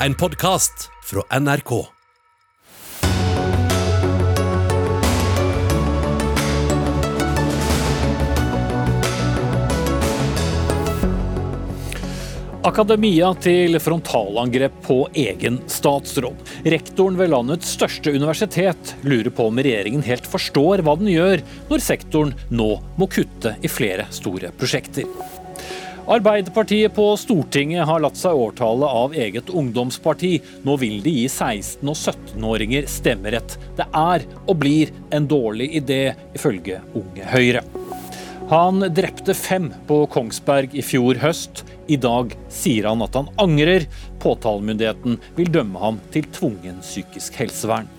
en podkast fra NRK. Akademia til frontalangrep på egen statsråd. Rektoren ved landets største universitet lurer på om regjeringen helt forstår hva den gjør når sektoren nå må kutte i flere store prosjekter. Arbeiderpartiet på Stortinget har latt seg overtale av eget ungdomsparti. Nå vil de gi 16- og 17-åringer stemmerett. Det er og blir en dårlig idé, ifølge Unge Høyre. Han drepte fem på Kongsberg i fjor høst. I dag sier han at han angrer. Påtalemyndigheten vil dømme ham til tvungen psykisk helsevern.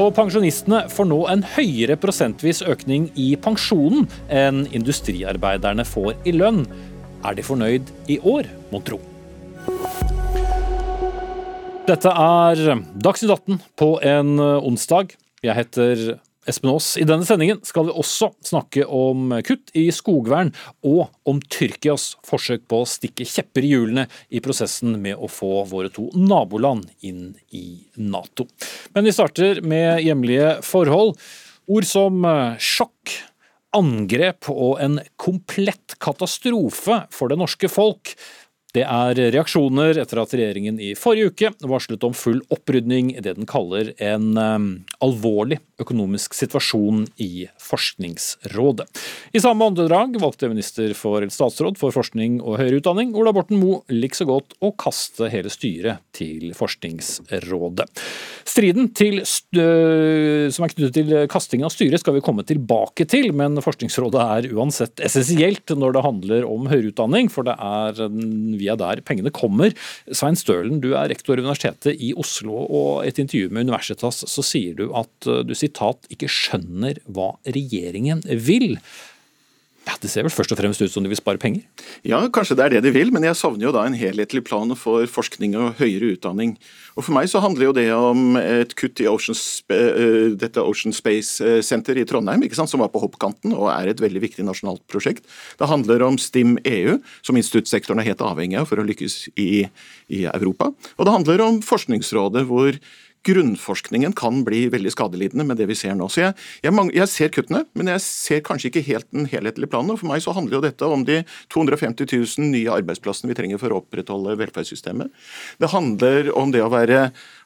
Og pensjonistene får nå en høyere prosentvis økning i pensjonen enn industriarbeiderne får i lønn. Er de fornøyd i år, mon tro? Dette er Dagsnytt 18 på en onsdag. Jeg heter Espen Aas. I denne sendingen skal vi også snakke om kutt i skogvern, og om Tyrkias forsøk på å stikke kjepper i hjulene i prosessen med å få våre to naboland inn i Nato. Men vi starter med hjemlige forhold. Ord som sjokk, angrep og en komplett katastrofe for det norske folk. Det er reaksjoner etter at regjeringen i forrige uke varslet om full opprydning i det den kaller en um, alvorlig økonomisk situasjon i Forskningsrådet. I samme åndedrag valgte minister for statsråd for forskning og høyere utdanning, Ola Borten Moe, likså godt å kaste hele styret til Forskningsrådet. Striden til som er knyttet til kastingen av styret skal vi komme tilbake til, men Forskningsrådet er uansett essensielt når det handler om høyere utdanning, for det er via der pengene kommer. Svein Stølen, du er rektor ved Universitetet i Oslo, og i et intervju med Universitas så sier du at du sitat ikke skjønner hva regjeringen vil. Ja, Det ser vel først og fremst ut som de vil spare penger? Ja, kanskje det er det de vil, men jeg savner jo da en helhetlig plan for forskning og høyere utdanning. Og For meg så handler jo det om et kutt i Ocean dette Ocean Space Center i Trondheim, ikke sant, som var på hoppkanten og er et veldig viktig nasjonalt prosjekt. Det handler om STIM EU, som instituttsektoren er helt avhengig av for å lykkes i, i Europa. Og det handler om Forskningsrådet, hvor grunnforskningen kan bli veldig skadelidende med det vi ser nå. Så jeg, jeg, jeg, ser kuttene, men jeg ser kanskje ikke helt den helhetlige planen. og For meg så handler jo dette om de 250 000 nye arbeidsplassene vi trenger for å opprettholde velferdssystemet. Det handler om det å være,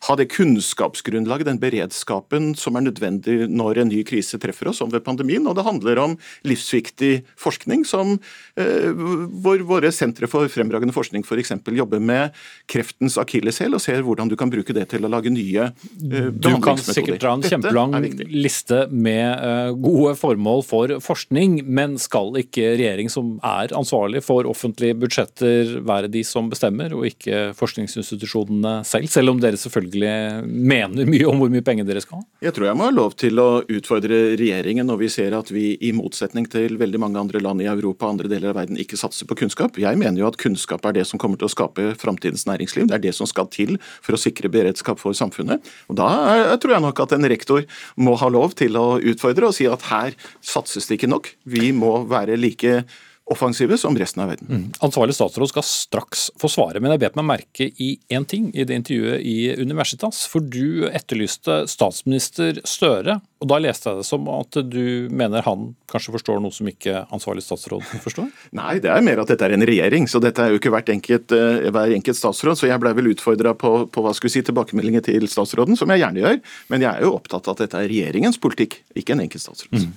ha det kunnskapsgrunnlaget, den beredskapen som er nødvendig når en ny krise treffer oss, som ved pandemien. Og det handler om livsviktig forskning, som, eh, hvor våre sentre for fremragende forskning f.eks. jobber med kreftens akilleshæl og ser hvordan du kan bruke det til å lage nye Eh, du kan sikkert dra en kjempelang liste med uh, gode formål for forskning, men skal ikke regjering som er ansvarlig for offentlige budsjetter være de som bestemmer, og ikke forskningsinstitusjonene selv? Selv om dere selvfølgelig mener mye om hvor mye penger dere skal ha? Jeg tror jeg må ha lov til å utfordre regjeringen når vi ser at vi i motsetning til veldig mange andre land i Europa og andre deler av verden ikke satser på kunnskap. Jeg mener jo at kunnskap er det som kommer til å skape framtidens næringsliv. Det er det som skal til for å sikre beredskap for samfunnet samfunnet. Og Da tror jeg nok at en rektor må ha lov til å utfordre og si at her satses det ikke nok. Vi må være like offensive som resten av verden. Mm. Ansvarlig statsråd skal straks få svare, men jeg bet meg merke i én ting i det intervjuet i Universitas. For du etterlyste statsminister Støre, og da leste jeg det som at du mener han kanskje forstår noe som ikke ansvarlig statsråd forstår? Nei, det er mer at dette er en regjering, så dette er jo ikke enkelt, uh, hver enkelt statsråd. Så jeg ble vel utfordra på, på, hva skulle si, tilbakemeldinger til statsråden, som jeg gjerne gjør. Men jeg er jo opptatt av at dette er regjeringens politikk, ikke en enkelt statsråd. Mm.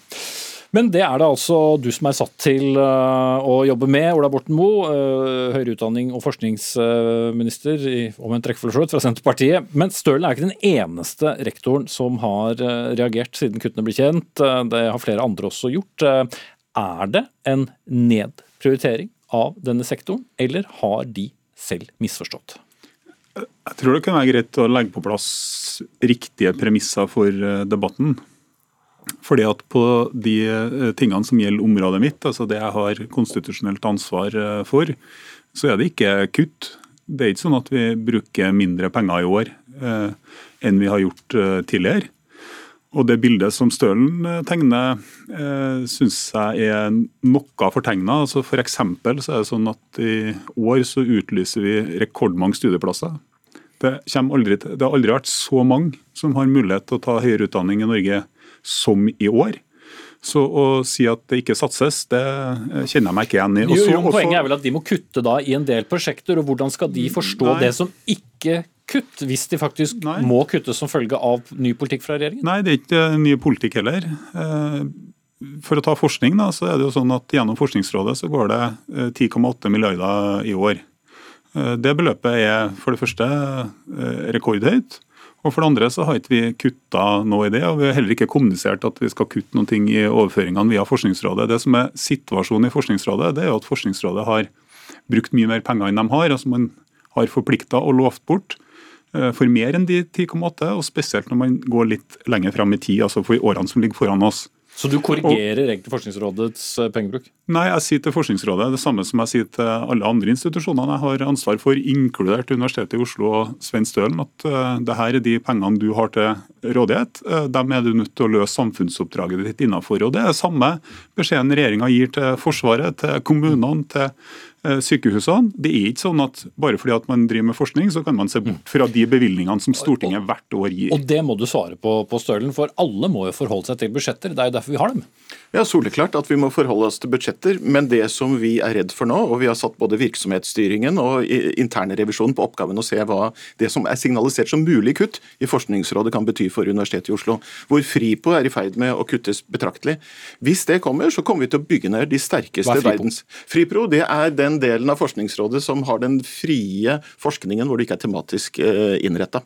Men det er det altså du som er satt til eh, å jobbe med, Ola Borten Moe, eh, høyere utdanning og forskningsminister i omvendt rekkefølge fra Senterpartiet. Men Stølen er ikke den eneste rektoren som har eh, reagert siden kuttene ble kjent. Det har flere andre også gjort. Er det en nedprioritering av denne sektoren, eller har de selv misforstått? Jeg tror det kan være greit å legge på plass riktige premisser for debatten. Fordi at På de eh, tingene som gjelder området mitt, altså det jeg har konstitusjonelt ansvar eh, for, så er det ikke kutt. Det er ikke sånn at vi bruker mindre penger i år eh, enn vi har gjort eh, tidligere. Og Det bildet som Stølen eh, tegner, eh, syns jeg er noe fortegna. Altså for så er det sånn at I år så utlyser vi rekordmange studieplasser. det, aldri, det har aldri vært så mange som har mulighet til å ta høyere utdanning i Norge som i år. Så å si at det ikke satses, det kjenner jeg meg ikke igjen i. Også, jo, jo, poenget er vel at de må kutte da i en del prosjekter, og hvordan skal de forstå nei. det som ikke kutt, hvis de faktisk nei. må kutte som følge av ny politikk fra regjeringen? Nei, det er ikke ny politikk heller. Eh, for å ta forskning, da, så er det jo sånn at gjennom Forskningsrådet så går det 10,8 eh, milliarder i år. Eh, det beløpet er for det første rekordhøyt. Og For det andre så har ikke vi kutta noe i det, og vi har heller ikke kommunisert at vi skal kutte ting i overføringene via Forskningsrådet. Det som er situasjonen i Forskningsrådet, det er jo at Forskningsrådet har brukt mye mer penger enn de har. altså Man har forplikta og lovt bort eh, for mer enn de 10,8, og spesielt når man går litt lenger fram i tid, altså for årene som ligger foran oss. Så du korrigerer og, egentlig Forskningsrådets eh, pengebruk? Nei, jeg sier til Forskningsrådet det samme som jeg sier til alle andre institusjoner jeg har ansvar for, inkludert Universitetet i Oslo og Svein Stølen, at uh, det her er de pengene du har til rådighet. Uh, dem er du nødt til å løse samfunnsoppdraget ditt innenfor. Og Det er samme beskjeden regjeringa gir til Forsvaret, til kommunene, til sykehusene. Det er ikke sånn at bare fordi at man driver med forskning, så kan man se bort fra de bevilgningene som Stortinget hvert år gir. Og det må du svare på, på Stølen, for alle må jo forholde seg til budsjetter. Det er jo derfor vi har dem. Ja, soleklart at vi må forholde oss til budsjetter, men det som vi er redd for nå, og vi har satt både virksomhetsstyringen og internrevisjonen på oppgaven å se hva det som er signalisert som mulig kutt i Forskningsrådet kan bety for Universitetet i Oslo, hvor FRIPO er i ferd med å kuttes betraktelig. Hvis det kommer, så kommer vi til å bygge ned de sterkeste verdens... FRIPRO det er den delen av Forskningsrådet som har den frie forskningen hvor det ikke er tematisk eh, innretta.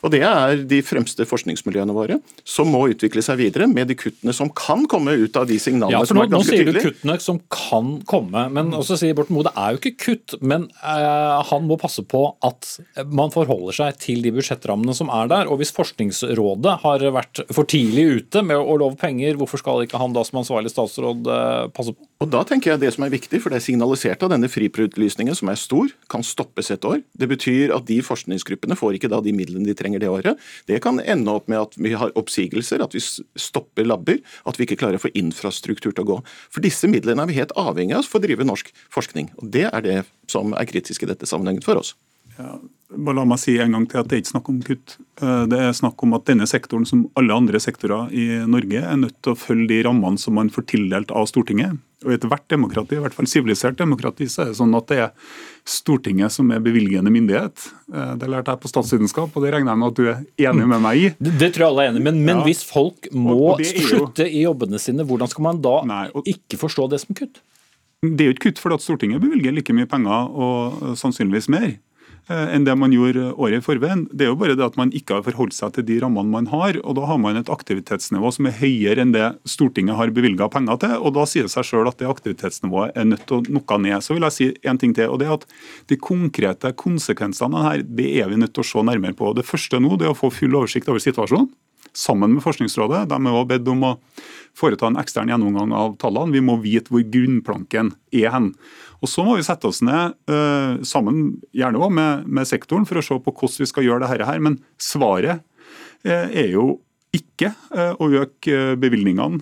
Og Det er de fremste forskningsmiljøene våre som må utvikle seg videre med de kuttene som kan komme ut av de signalene ja, som er ganske tydelige. Nå sier du kuttene som kan komme, men også sier Borten Moe det er jo ikke kutt. Men uh, han må passe på at man forholder seg til de budsjettrammene som er der. Og hvis Forskningsrådet har vært for tidlig ute med å love penger, hvorfor skal ikke han da som ansvarlig statsråd uh, passe på? Og Da tenker jeg det som er viktig, for det er signalisert av denne friprioritlysningen som er stor, kan stoppes et år. Det betyr at de forskningsgruppene får ikke da de midlene de trenger trenger det året. Det kan ende opp med at vi har oppsigelser, at vi stopper labber, at vi ikke klarer å få infrastruktur til å gå. For disse midlene er vi helt avhengig av for å drive norsk forskning. Og Det er det som er kritisk i dette sammenhenget for oss. Ja, bare La meg si en gang til at det er ikke snakk om kutt. Eh, det er snakk om at denne sektoren, som alle andre sektorer i Norge, er nødt til å følge de rammene som man får tildelt av Stortinget. Og I ethvert demokrati, i hvert fall sivilisert demokrati, så er det sånn at det er Stortinget som er bevilgende myndighet. Eh, det lærte jeg på statsvitenskap, og det regner jeg med at du er enig med meg i. Det, det tror jeg alle er enig i, men, men ja. hvis folk må slutte i jobbene sine, hvordan skal man da Nei, og... ikke forstå det som kutt? Det er jo ikke kutt fordi at Stortinget bevilger like mye penger, og sannsynligvis mer. Eh, enn det man gjorde året i forveien. Det er jo bare det at man ikke har forholdt seg til de rammene man har. og Da har man et aktivitetsnivå som er høyere enn det Stortinget har bevilga penger til. og Da sier det seg sjøl at det aktivitetsnivået er nødt til å noe ned. Så vil jeg si en ting til. og det er at De konkrete konsekvensene her, det er vi nødt til å se nærmere på. Det første nå det er å få full oversikt over situasjonen sammen med Forskningsrådet. De er også bedt om å foreta en ekstern gjennomgang av tallene. Vi må vite hvor grunnplanken er hen. Og Så må vi sette oss ned uh, sammen, gjerne også med, med, sektoren, for å se på hvordan vi skal gjøre dette her. Men svaret uh, er jo ikke uh, å øke bevilgningene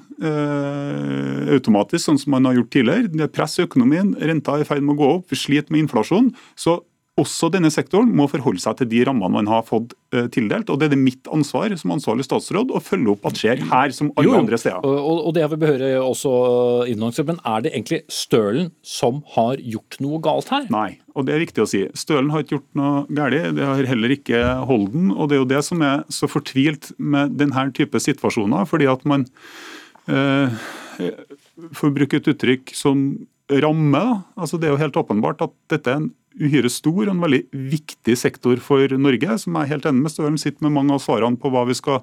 automatisk, sånn som man har gjort tidligere. Det presser økonomien, renta er i ferd med å gå opp, vi sliter med inflasjon. Så også denne sektoren må forholde seg til de rammene man har fått uh, tildelt. og Det er det mitt ansvar som ansvarlig statsråd å følge opp at skjer her som alle jo, andre steder. Og, og det jeg vil behøre også innholdsmessig, men er det egentlig Stølen som har gjort noe galt her? Nei, og det er viktig å si. Stølen har ikke gjort noe galt, det har heller ikke Holden. og Det er jo det som er så fortvilt med denne type situasjoner, fordi at man uh, for å bruke et uttrykk som ramme. Altså det er jo helt åpenbart at dette er en uhyre stor og en veldig viktig sektor for Norge, som jeg er helt enig med Stølen sitter med mange av svarene på hva vi skal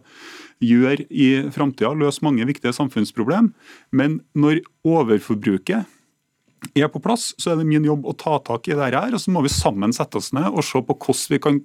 gjøre i framtida, løse mange viktige samfunnsproblem. Men når overforbruket er på plass, så er det min jobb å ta tak i det her, og Så må vi sammen sette oss ned og se på hvordan vi kan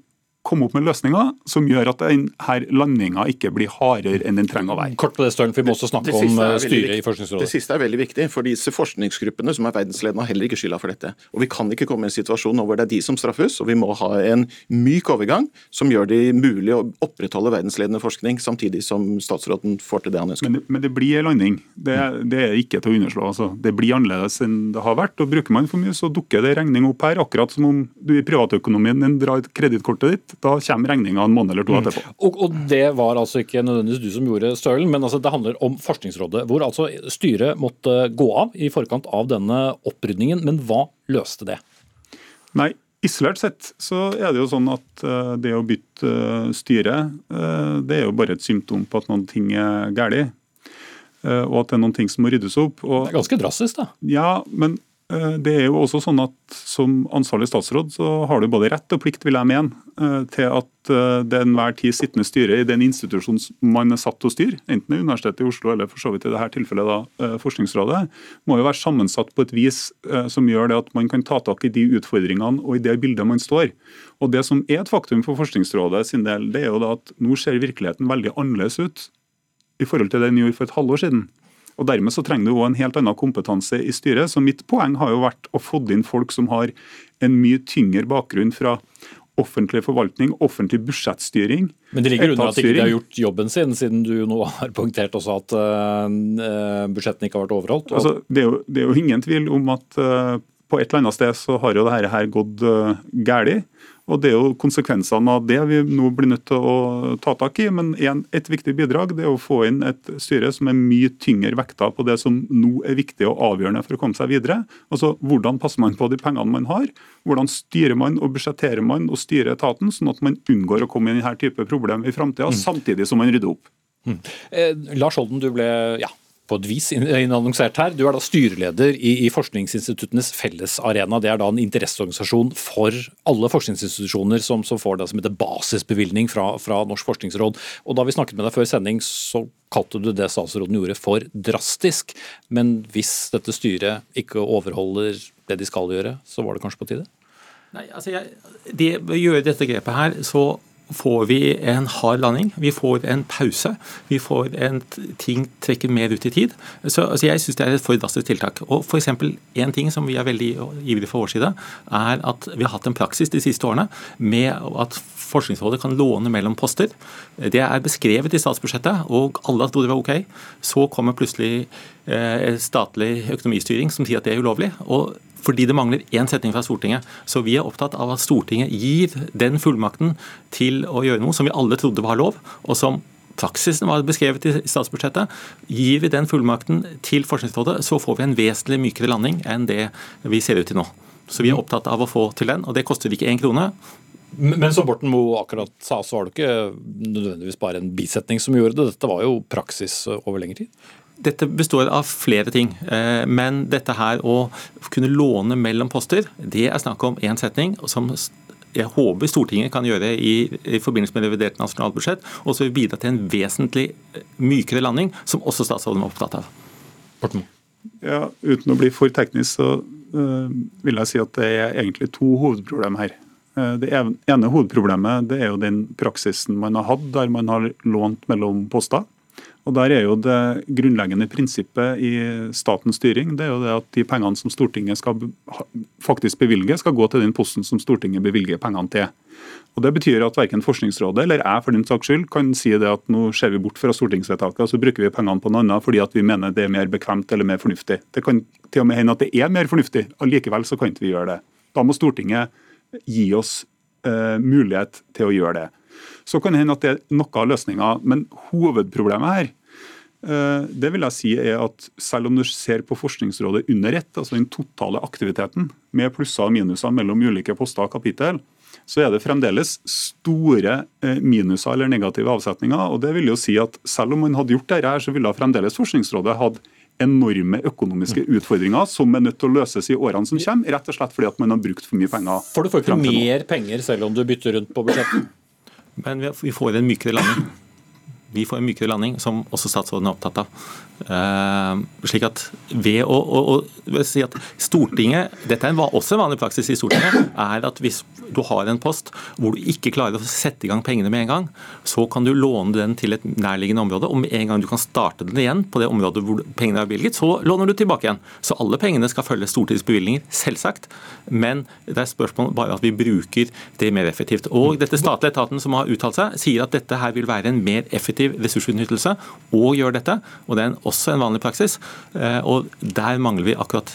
komme opp med løsninger som gjør at denne landinga ikke blir hardere enn den trenger å være. Kort på det, Støren, for Vi må også snakke om eh, styret i Forskningsrådet. Det siste er veldig viktig, for disse forskningsgruppene som er verdensledende har heller ikke skylda for dette. Og Vi kan ikke komme i en situasjon nå hvor det er de som straffes, og vi må ha en myk overgang som gjør det mulig å opprettholde verdensledende forskning, samtidig som statsråden får til det han ønsker. Men, men det blir en landing. Det, det, er ikke til å underslå. Altså. Det blir annerledes enn det har vært. og Bruker man for mye, så dukker det regning opp her, akkurat som om du i privatøkonomien drar kredittkortet ditt Da kommer regninga en måned eller to etterpå. Og, og det var altså ikke nødvendigvis du som gjorde stølen, men altså det handler om Forskningsrådet, hvor altså styret måtte gå av i forkant av denne opprydningen. Men hva løste det? Nei, Isolert sett så er det jo sånn at uh, det å bytte uh, styre, det er jo bare et symptom på at noen ting er galt. og at det er noen ting som må ryddes opp. Og, det er ganske drastisk, da. Ja, men Eh, det er jo også sånn at Som ansvarlig statsråd så har du både rett og plikt vil jeg mene, eh, til at eh, det enhver tid sittende styre i den institusjonen man er satt til å styre, enten det er Universitetet i Oslo eller for så vidt i dette tilfellet da, Forskningsrådet, må jo være sammensatt på et vis som gjør det at man kan ta tak i de utfordringene og i det bildet man står. Og Det som er et faktum for Forskningsrådet sin del, det er jo da at nå ser virkeligheten veldig annerledes ut i forhold til det den gjorde for et halvår siden. Og Dermed så trenger du også en helt annen kompetanse i styret. Så Mitt poeng har jo vært å få inn folk som har en mye tyngre bakgrunn fra offentlig forvaltning, offentlig budsjettstyring. Men det ligger under at de ikke har gjort jobben sin, siden du nå har poengtert også at uh, budsjettene ikke har vært overholdt? Altså, det, er jo, det, er jo, ingen tvil om at uh, på et eller annet sted så har jo dette her gått uh, galt. Og Det er jo konsekvensene av det vi nå blir nødt til å ta tak i. Men en, et viktig bidrag det er å få inn et styre som er mye tyngre vekta på det som nå er viktig og avgjørende for å komme seg videre. Altså Hvordan passer man på de pengene man har? Hvordan styrer man og budsjetterer man og styrer etaten, sånn at man unngår å komme i denne type problem i framtida, mm. samtidig som man rydder opp. Mm. Eh, Lars Holden, du ble ja, på et vis innannonsert her. Du er da styreleder i, i Forskningsinstituttenes Fellesarena. Det er da en interesseorganisasjon for alle forskningsinstitusjoner som, som får det som heter basisbevilgning fra, fra, Norsk forskningsråd. Og Da vi snakket med deg før sending, så kalte du det statsråden gjorde for drastisk. Men hvis dette styret ikke overholder det de skal gjøre, så var det kanskje på tide? Nei, altså jeg, det, Ved å gjøre dette grepet her, så får vi en hard landing. Vi får en pause. Vi får en ting trekker mer ut i tid. Så altså Jeg syns det er et for drastisk tiltak. Og for En ting som vi er veldig ivrige for vår side, er at vi har hatt en praksis de siste årene med at Forskningsrådet kan låne mellom poster. Det er beskrevet i statsbudsjettet, og alle trodde det var ok. Så kommer plutselig eh, statlig økonomistyring som sier at det er ulovlig. og fordi det mangler én setning fra Stortinget. Så vi er opptatt av at Stortinget gir den fullmakten til å gjøre noe som vi alle trodde var lov, og som praksisen var beskrevet i statsbudsjettet. Gir vi den fullmakten til Forskningsrådet, så får vi en vesentlig mykere landing enn det vi ser ut til nå. Så vi er opptatt av å få til den, og det koster ikke én krone. Men som Borten Moe akkurat sa, så var det ikke nødvendigvis bare en bisetning som gjorde det. Dette var jo praksis over lengre tid? Dette består av flere ting. Eh, men dette her å kunne låne mellom poster, det er snakk om én setning som jeg håper Stortinget kan gjøre i, i forbindelse med revidert nasjonalbudsjett, og så vil bidra til en vesentlig eh, mykere landing, som også statsråden var opptatt av. Borten. Ja, Uten å bli for teknisk, så uh, vil jeg si at det er egentlig to hovedproblem her. Det ene hovedproblemet det er jo den praksisen man har hatt, der man har lånt mellom poster. Og Der er jo det grunnleggende prinsippet i statens styring det er jo det at de pengene som Stortinget skal faktisk bevilge, skal gå til den posten som Stortinget bevilger pengene til. Og Det betyr at verken Forskningsrådet eller jeg for den saks skyld kan si det at nå ser vi bort fra stortingsvedtaket og så bruker vi pengene på noe annet fordi at vi mener det er mer bekvemt eller mer fornuftig. Det kan til og med hende at det er mer fornuftig, og likevel så kan ikke vi gjøre det. Da må Stortinget gi oss eh, mulighet til å gjøre det. Så kan det hende at det er noe av løsninga, men hovedproblemet her eh, det vil jeg si er at Selv om du ser på Forskningsrådet under ett, altså den totale aktiviteten, med plusser og minuser mellom ulike poster og kapittel, så er det fremdeles store eh, minuser eller negative avsetninger. og det vil jo si at Selv om man hadde gjort dette, så ville fremdeles Forskningsrådet hatt enorme økonomiske utfordringer som er nødt til å løses i årene som kommer, rett og slett fordi at man har brukt for mye penger. For du får ikke mer penger selv om du bytter rundt på budsjettet? Men vi får en mykere landing. Vi får en mykere landing, som også statsråden er opptatt av. Uh, slik at ved å, å, å si at Stortinget, Dette er også en vanlig praksis i Stortinget. er at Hvis du har en post hvor du ikke klarer å sette i gang pengene med en gang, så kan du låne den til et nærliggende område. og Med en gang du kan starte den igjen på det området hvor pengene er bevilget, så låner du tilbake igjen. Så alle pengene skal følge Stortingets bevilgninger, selvsagt. Men det er spørsmål bare at vi bruker det mer effektivt. Og dette statlige etaten som har uttalt seg, sier at dette her vil være en mer effektiv ressursutnyttelse og gjør dette. og det er en også en vanlig praksis. Eh, og der mangler vi akkurat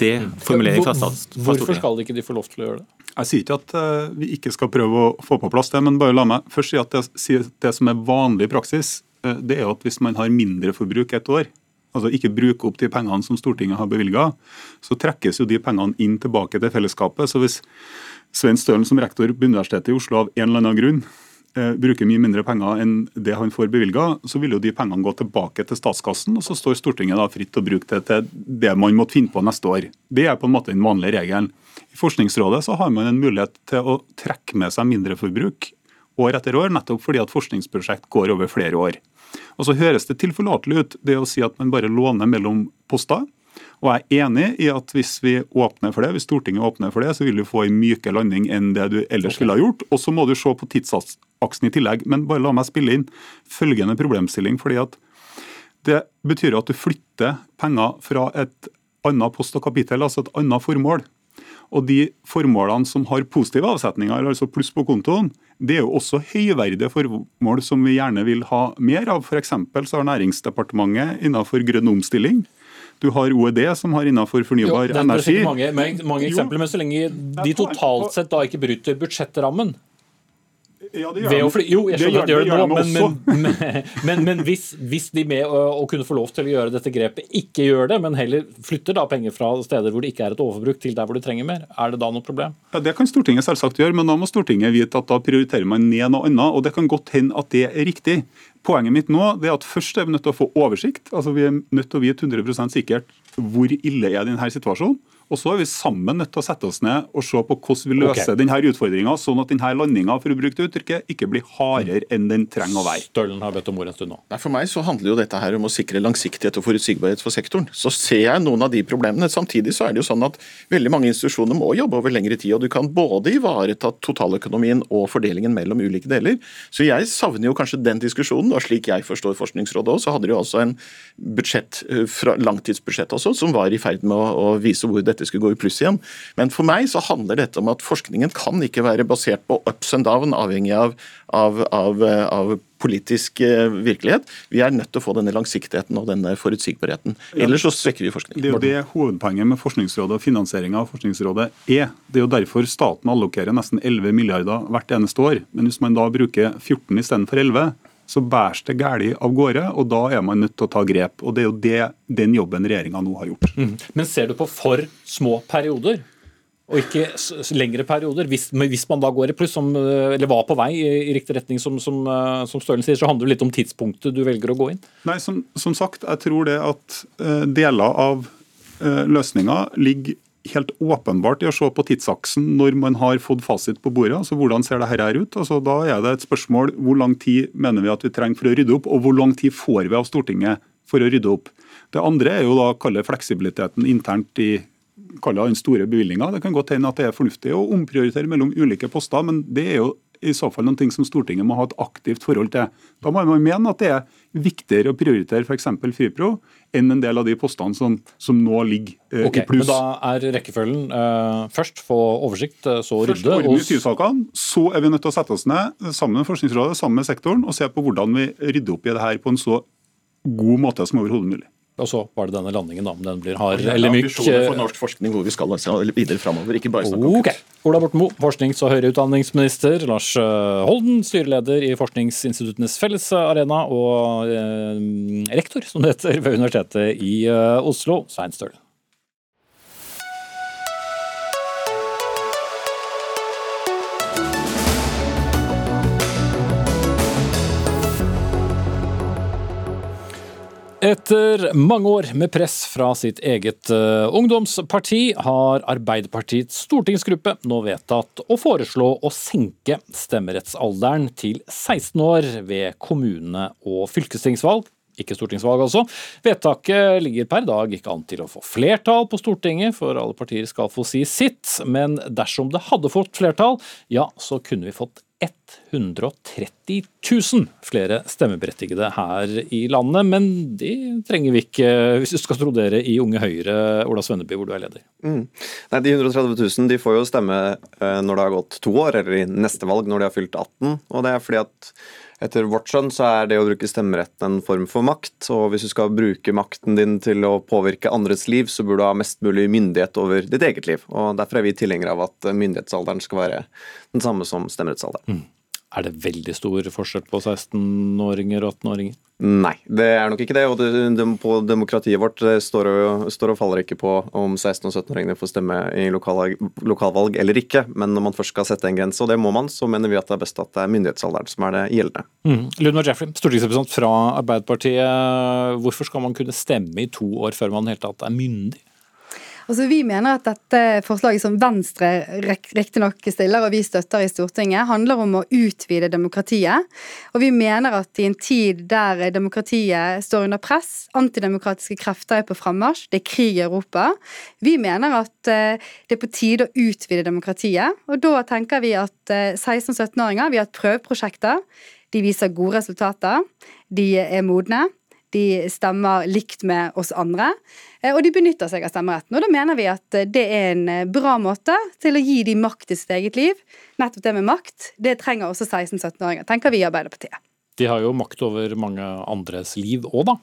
det formuleringen fra, Stortinget. Hvorfor skal ikke de få lov til å gjøre det? Jeg sier ikke at eh, vi ikke skal prøve å få på plass det, men bare la meg først si at det, det som er vanlig praksis, eh, det er at hvis man har mindre forbruk et år, altså ikke bruke opp de pengene som Stortinget har bevilga, så trekkes jo de pengene inn tilbake til fellesskapet. Så hvis Svein Stølen som rektor på Universitetet i Oslo av en eller annen grunn bruker mye mindre penger enn det han får bevilga, så vil jo de pengene gå tilbake til statskassen, og så står Stortinget da fritt til å bruke det til det man måtte finne på neste år. Det er på en måte den vanlige regelen. I Forskningsrådet så har man en mulighet til å trekke med seg mindreforbruk år etter år, nettopp fordi at forskningsprosjekt går over flere år. Og Så høres det tilforlatelig ut det å si at man bare låner mellom poster. Og jeg er enig i at hvis vi åpner for det, hvis Stortinget åpner for det, så vil du få en mykere landing enn det du ellers ville ha gjort. Og så må du se på tidsaksen i tillegg. Men bare la meg spille inn følgende problemstilling. fordi at det betyr at du flytter penger fra et annet post og kapittel, altså et annet formål. Og de formålene som har positive avsetninger, altså pluss på kontoen, det er jo også høyverdige formål som vi gjerne vil ha mer av. F.eks. så har Næringsdepartementet innenfor grønn omstilling du har OED som har innenfor fornybar jo, energi. Mange, mange eksempler, men så lenge de totalt sett da ikke bryter budsjettrammen, ja, det gjør de. Jo, jeg skjønner at de gjør det nå, de men, men, men, men hvis, hvis, de med å, å, kunne få lov til å gjøre dette grepet, ikke gjør det, men heller flytter da penger fra steder hvor det ikke er et overforbruk, til der hvor du trenger mer, er det da noe problem? Ja, Det kan Stortinget selvsagt gjøre, men da må Stortinget vite at da prioriterer man ned noe annet. og Det kan godt hende at det er riktig. Poenget mitt nå er at først er vi nødt til å få oversikt. altså Vi er nødt til å vite 100% sikkert hvor ille er denne situasjonen. Og så er vi sammen nødt til å sette oss ned og se på hvordan vi løser okay. denne utfordringa, sånn at denne landinga ikke blir hardere enn den trenger å være. Stølen har bedt om ord en stund nå. Nei, For meg så handler jo dette her om å sikre langsiktighet og forutsigbarhet for sektoren. Så ser jeg noen av de problemene. Samtidig så er det jo sånn at veldig mange institusjoner må jobbe over lengre tid. Og du kan både ivareta totaløkonomien og fordelingen mellom ulike deler. Så jeg savner jo kanskje den diskusjonen. Og slik jeg forstår Forskningsrådet òg, så hadde de jo også en budsjett, eh, fra langtidsbudsjett også, som var i ferd med å, å vise hvor dette skulle gå i pluss igjen igjen. Men for meg så handler dette om at forskningen kan ikke være basert på ups and down, avhengig av, av, av, av politisk eh, virkelighet. Vi er nødt til å få denne langsiktigheten og denne forutsigbarheten. Ellers så svekker vi forskningen. Det er jo det hovedpoenget med Forskningsrådet og finansieringa av Forskningsrådet er. Det er jo derfor staten allokerer nesten 11 milliarder hvert eneste år. Men hvis man da bruker 14 istedenfor 11, så bæres det galt av gårde, og da er man nødt til å ta grep. og Det er jo det, den jobben regjeringa nå har gjort. Mm. Men ser du på for små perioder? Og ikke lengre perioder. Hvis, hvis, man da går i pluss, som, eller var på vei i, riktig retning, som, som, eh, som, Stølen sier, så handler det litt om tidspunktet du velger å gå inn? Nei, som, som sagt, jeg tror det at uh, deler av løsninga ligger helt åpenbart i å se på tidsaksen når man har fått fasit på bordet. altså Hvordan ser dette her ut? Altså, da er det et spørsmål hvor lang tid mener vi at vi trenger for å rydde opp, og hvor lang tid får vi av Stortinget for å rydde opp. Det andre er jo da kalle fleksibiliteten internt i den store bevilgninga. Det kan godt hende at det er fornuftig å omprioritere mellom ulike poster, men det er jo i så fall noen ting som Stortinget må ha et aktivt forhold til. Da må man mene at det er viktigere å prioritere f.eks. Fripro enn en del av de postene som, som nå ligger eh, okay, i pluss. Men da er rekkefølgen eh, først få oversikt, eh, så rydde. Først ordne i sysakene, så er vi nødt til å sette oss ned sammen med Forskningsrådet sammen med sektoren og se på hvordan vi rydder opp i det her på en så god måte som overhodet mulig. Og så var det denne landingen, da, om den blir hard eller myk. Ambisjoner for norsk forskning hvor vi skal altså videre framover, ikke bare snakke om okay. Ola Borten Moe, forsknings- og høyere utdanningsminister. Lars eh, Holden, styreleder i Forskningsinstituttenes fellesarena og eh, rektor, som det heter, ved Universitetet i eh, Oslo, Svein Støle. Etter mange år med press fra sitt eget uh, ungdomsparti, har Arbeiderpartiets stortingsgruppe nå vedtatt å foreslå å senke stemmerettsalderen til 16 år ved kommune- og fylkestingsvalg. Ikke stortingsvalg, altså. Vedtaket ligger per dag ikke an til å få flertall på Stortinget, for alle partier skal få si sitt. Men dersom det hadde fått flertall, ja, så kunne vi fått 130 000 flere stemmeberettigede her i landet, men de trenger vi ikke hvis du skal tro dere i Unge Høyre, Ola Svenneby, hvor du er leder. Mm. Nei, De 130 000 de får jo stemme eh, når det har gått to år, eller i neste valg når de har fylt 18. og det er fordi at Etter vårt skjønn så er det å bruke stemmeretten en form for makt, og hvis du skal bruke makten din til å påvirke andres liv, så burde du ha mest mulig myndighet over ditt eget liv. og Derfor er vi tilhengere av at myndighetsalderen skal være den samme som stemmerettsalderen. Mm. Er det veldig stor forskjell på 16-åringer og 18-åringer? Nei, det er nok ikke det. Og det, på demokratiet vårt står, og, står, og, faller ikke på om 16- og 17-åringene får stemme i lokalvalg, lokalvalg, eller ikke. Men når man først skal sette en grense, og det må man, så mener vi at det er best at det er myndighetsalderen som er det gjeldende. Mm. Lundor Jeffrey, stortingsrepresentant fra Arbeiderpartiet. Hvorfor skal man kunne stemme i to år før man i hele tatt er myndig? Altså, vi mener at dette forslaget som Venstre riktignok stiller, og vi støtter i Stortinget, handler om å utvide demokratiet. Og vi mener at i en tid der demokratiet står under press, antidemokratiske krefter er på frammarsj, det er krig i Europa, vi mener at eh, det er på tide å utvide demokratiet. Og da tenker vi at 16-17-åringer, eh, vi har hatt prøveprosjekter, de viser gode resultater, de er modne. De stemmer likt med oss andre. Eh, og de benytter seg av stemmeretten. Og da mener vi at eh, det er en eh, bra måte til å gi de makt i sitt eget liv. Nettopp det med makt, det trenger også 16-17-åringer, tenker vi i Arbeiderpartiet. De har jo makt over mange andres liv òg, da.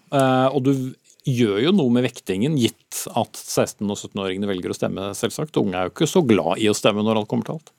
Og du gjør jo noe med vektingen, gitt at 16- og 17-åringene velger å stemme, selvsagt. Unge er jo ikke så glad i å stemme når alt kommer til alt.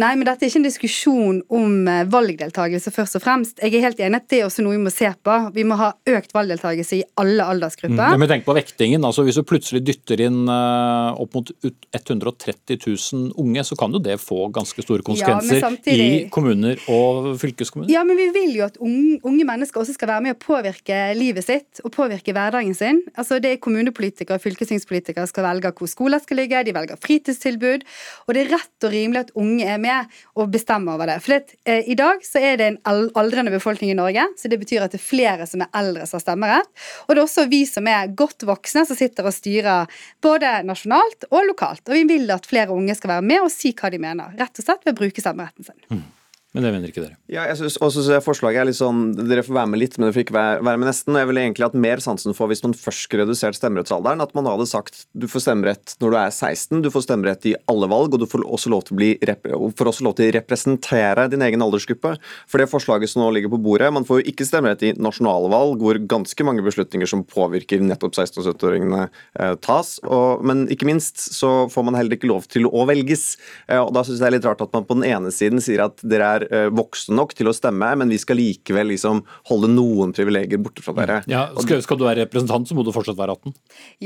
Nei, men dette er ikke en diskusjon om eh, valgdeltakelse først og fremst. Jeg er helt enig at det er også noe vi må se på. Vi må ha økt valgdeltakelse i alle aldersgrupper. Mm, men tenk på vektingen. altså Hvis du plutselig dytter inn uh, opp mot 130 000 unge, så kan jo det få ganske store konsekvenser ja, samtidig... i kommuner og fylkeskommuner. Ja, men vi vil jo at unge, unge mennesker også skal være med å påvirke livet sitt og påvirke hverdagen sin sin. Altså Det er kommunepolitikere og fylkestingspolitikere skal velge hvor skoler skal ligge, de velger fritidstilbud. Og det er rett og rimelig at unge er med og bestemmer over det. For det, eh, I dag så er det en aldrende befolkning i Norge, så det betyr at det er flere som er eldre som har stemmerett. Og det er også vi som er godt voksne som sitter og styrer både nasjonalt og lokalt. Og vi vil at flere unge skal være med og si hva de mener, rett og slett ved å bruke stemmeretten sin. Mm. Men det mener ikke dere? Ja, jeg synes også synes Forslaget er litt sånn Dere får være med litt, men dere får ikke være, være med nesten. Jeg ville egentlig hatt mer sansen for hvis man først skulle redusert stemmerettsalderen, at man hadde sagt du får stemmerett når du er 16, du får stemmerett i alle valg, og du får også lov til å, får også lov til å representere din egen aldersgruppe. For det forslaget som nå ligger på bordet, man får jo ikke stemmerett i nasjonale valg, hvor ganske mange beslutninger som påvirker nettopp 16- og 17-åringene eh, tas. Og, men ikke minst så får man heller ikke lov til å velges. Eh, og da syns jeg det er litt rart at man på den ene siden sier at dere er er eh, voksne nok til å stemme, men vi skal likevel liksom holde noen privilegier borte fra dere. Ja, skal, skal, du være representant, så må du fortsatt være 18.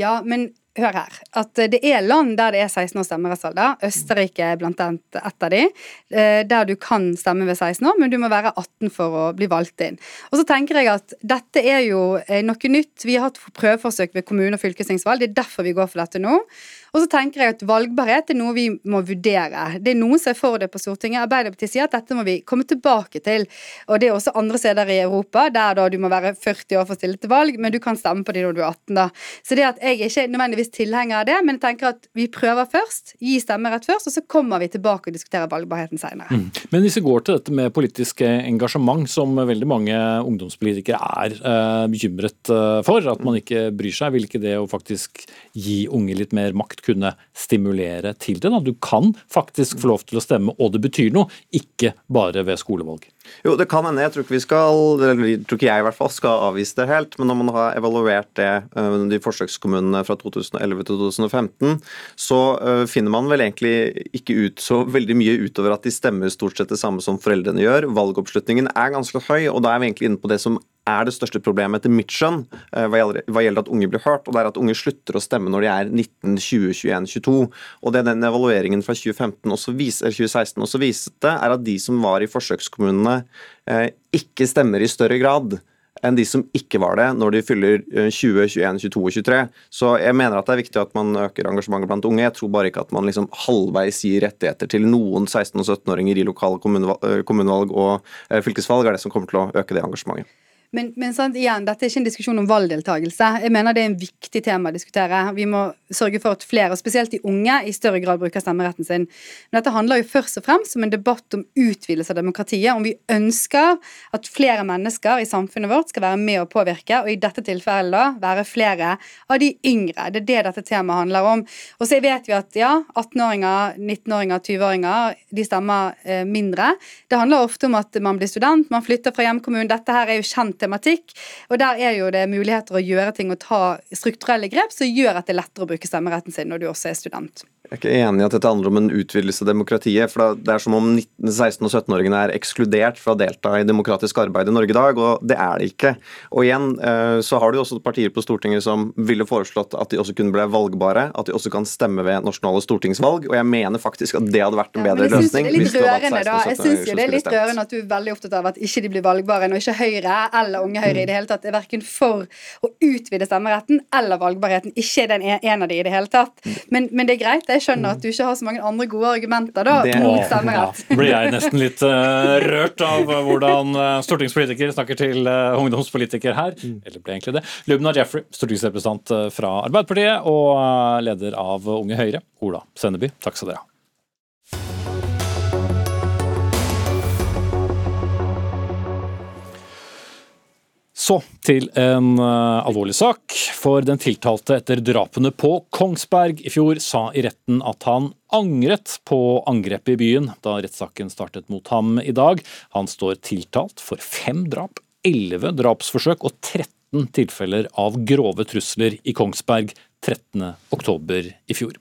Ja, men hør her. At det er land der det er 16 års stemmerettsalder. Østerrike er blant annet ett av de. Eh, der du kan stemme ved 16 år, men du må være 18 for å bli valgt inn. Og så tenker jeg at dette er jo eh, noe nytt. Vi har hatt prøveforsøk ved kommune- og fylkestingsvalg. Det er derfor vi går for dette nå. Og så tenker jeg at valgbarhet er noe vi må vurdere. Det er noen som er for det på Stortinget. Arbeiderpartiet sier at dette må vi komme tilbake til. Og det er også andre steder i Europa der da du må være 40 år for å stille til valg, men du kan stemme på det når du er 18, da. Så det at jeg ikke nødvendigvis tilhenger av det, men jeg tenker at vi prøver først, gi stemmerett først, og så kommer vi tilbake og diskuterer valgbarheten senere. Mm. Men hvis vi går til dette med politisk engasjement, som veldig mange ungdomspolitikere er eh, bekymret eh, for, at man ikke bryr seg, vil ikke det å faktisk gi unge litt mer makt kunne stimulere til det. Da. Du kan faktisk få lov til å stemme, og det betyr noe, ikke bare ved skolevalg. Jo, det kan hende. Jeg tror ikke vi skal, eller tror ikke jeg i hvert fall skal avvise det helt. Men når man har evaluert det, eh, de forsøkskommunene fra 2011 til 2015, så eh, finner man vel egentlig ikke ut så veldig mye utover at de stemmer stort sett det samme som foreldrene gjør. Valgoppslutningen er ganske høy, og da er vi egentlig inne på det som er det største problemet etter mitt skjønn eh, hva gjelder at unge blir hørt, og det er at unge slutter å stemme når de er 19, 20, 21, 22. Og det den evalueringen fra 2015 også vis, 2016 også viste, er at de som var i forsøkskommunene, eh, ikke stemmer i større grad enn de som ikke var det når de fyller 20, 21, 22 og 23. Så jeg mener at det er viktig at man øker engasjementet blant unge. Jeg tror bare ikke at man liksom halvveis gir rettigheter til noen 16- og 17-åringer i lokale kommunevalg, kommunevalg og eh, fylkesvalg, er det som kommer til å øke det engasjementet. Men, men sant, igjen, dette er ikke en diskusjon om valgdeltakelse. Jeg mener det er en viktig tema å diskutere. Vi må sørge for at flere, og spesielt de unge, i større grad bruker stemmeretten sin. Men dette handler jo først og fremst om en debatt om utvidelse av demokratiet. Om vi ønsker at flere mennesker i samfunnet vårt skal være med å påvirke, og i dette tilfellet da være flere av de yngre. Det er det dette temaet handler om. Og så vet vi at ja, 18-åringer, 19-åringer, 20-åringer, de stemmer eh, mindre. Det handler ofte om at man blir student, man flytter fra hjemkommunen. Dette her er jo kjent tematikk, og der er jo det muligheter å gjøre ting og ta strukturelle grep som gjør at det er lettere å bruke stemmeretten sin når du også er student. Jeg er ikke enig i at dette handler om en utvidelse av demokratiet. for Det er som om 19-, 16- og 17-åringene er ekskludert fra å delta i demokratisk arbeid i Norge i dag, og det er det ikke. Og igjen eh, så har du også partier på Stortinget som ville foreslått at de også kunne bli valgbare, at de også kan stemme ved nasjonale stortingsvalg, og jeg mener faktisk at det hadde vært en bedre ja, løsning. Jeg syns det er litt rørende da. Jeg synes jo det er litt rørende at du er veldig opptatt av at ikke de blir valgbare, når ikke Høyre eller Unge Høyre i det hele tatt er verken for å utvide stemmeretten eller valgbarheten. Ikke den en av de i det hele tatt. Men, men det er greit. Jeg skjønner at du ikke har så mange andre gode argumenter da, Det- mot stemmerett. Ja, blir jeg nesten litt uh, rørt av hvordan uh, stortingspolitiker snakker til uh, ungdomspolitiker her. Eller ble egentlig det. Lubna Jeffrey, stortingsrepresentant eh, fra Arbeiderpartiet og eh, leder av Unge Høyre, Ola Senneby. Takk skal dere ha. Så til en uh, alvorlig sak. For den tiltalte etter drapene på Kongsberg i fjor sa i retten at han angret på angrepet i byen da rettssaken startet mot ham i dag. Han står tiltalt for fem drap, elleve drapsforsøk og 13 tilfeller av grove trusler i Kongsberg 13.10 i fjor.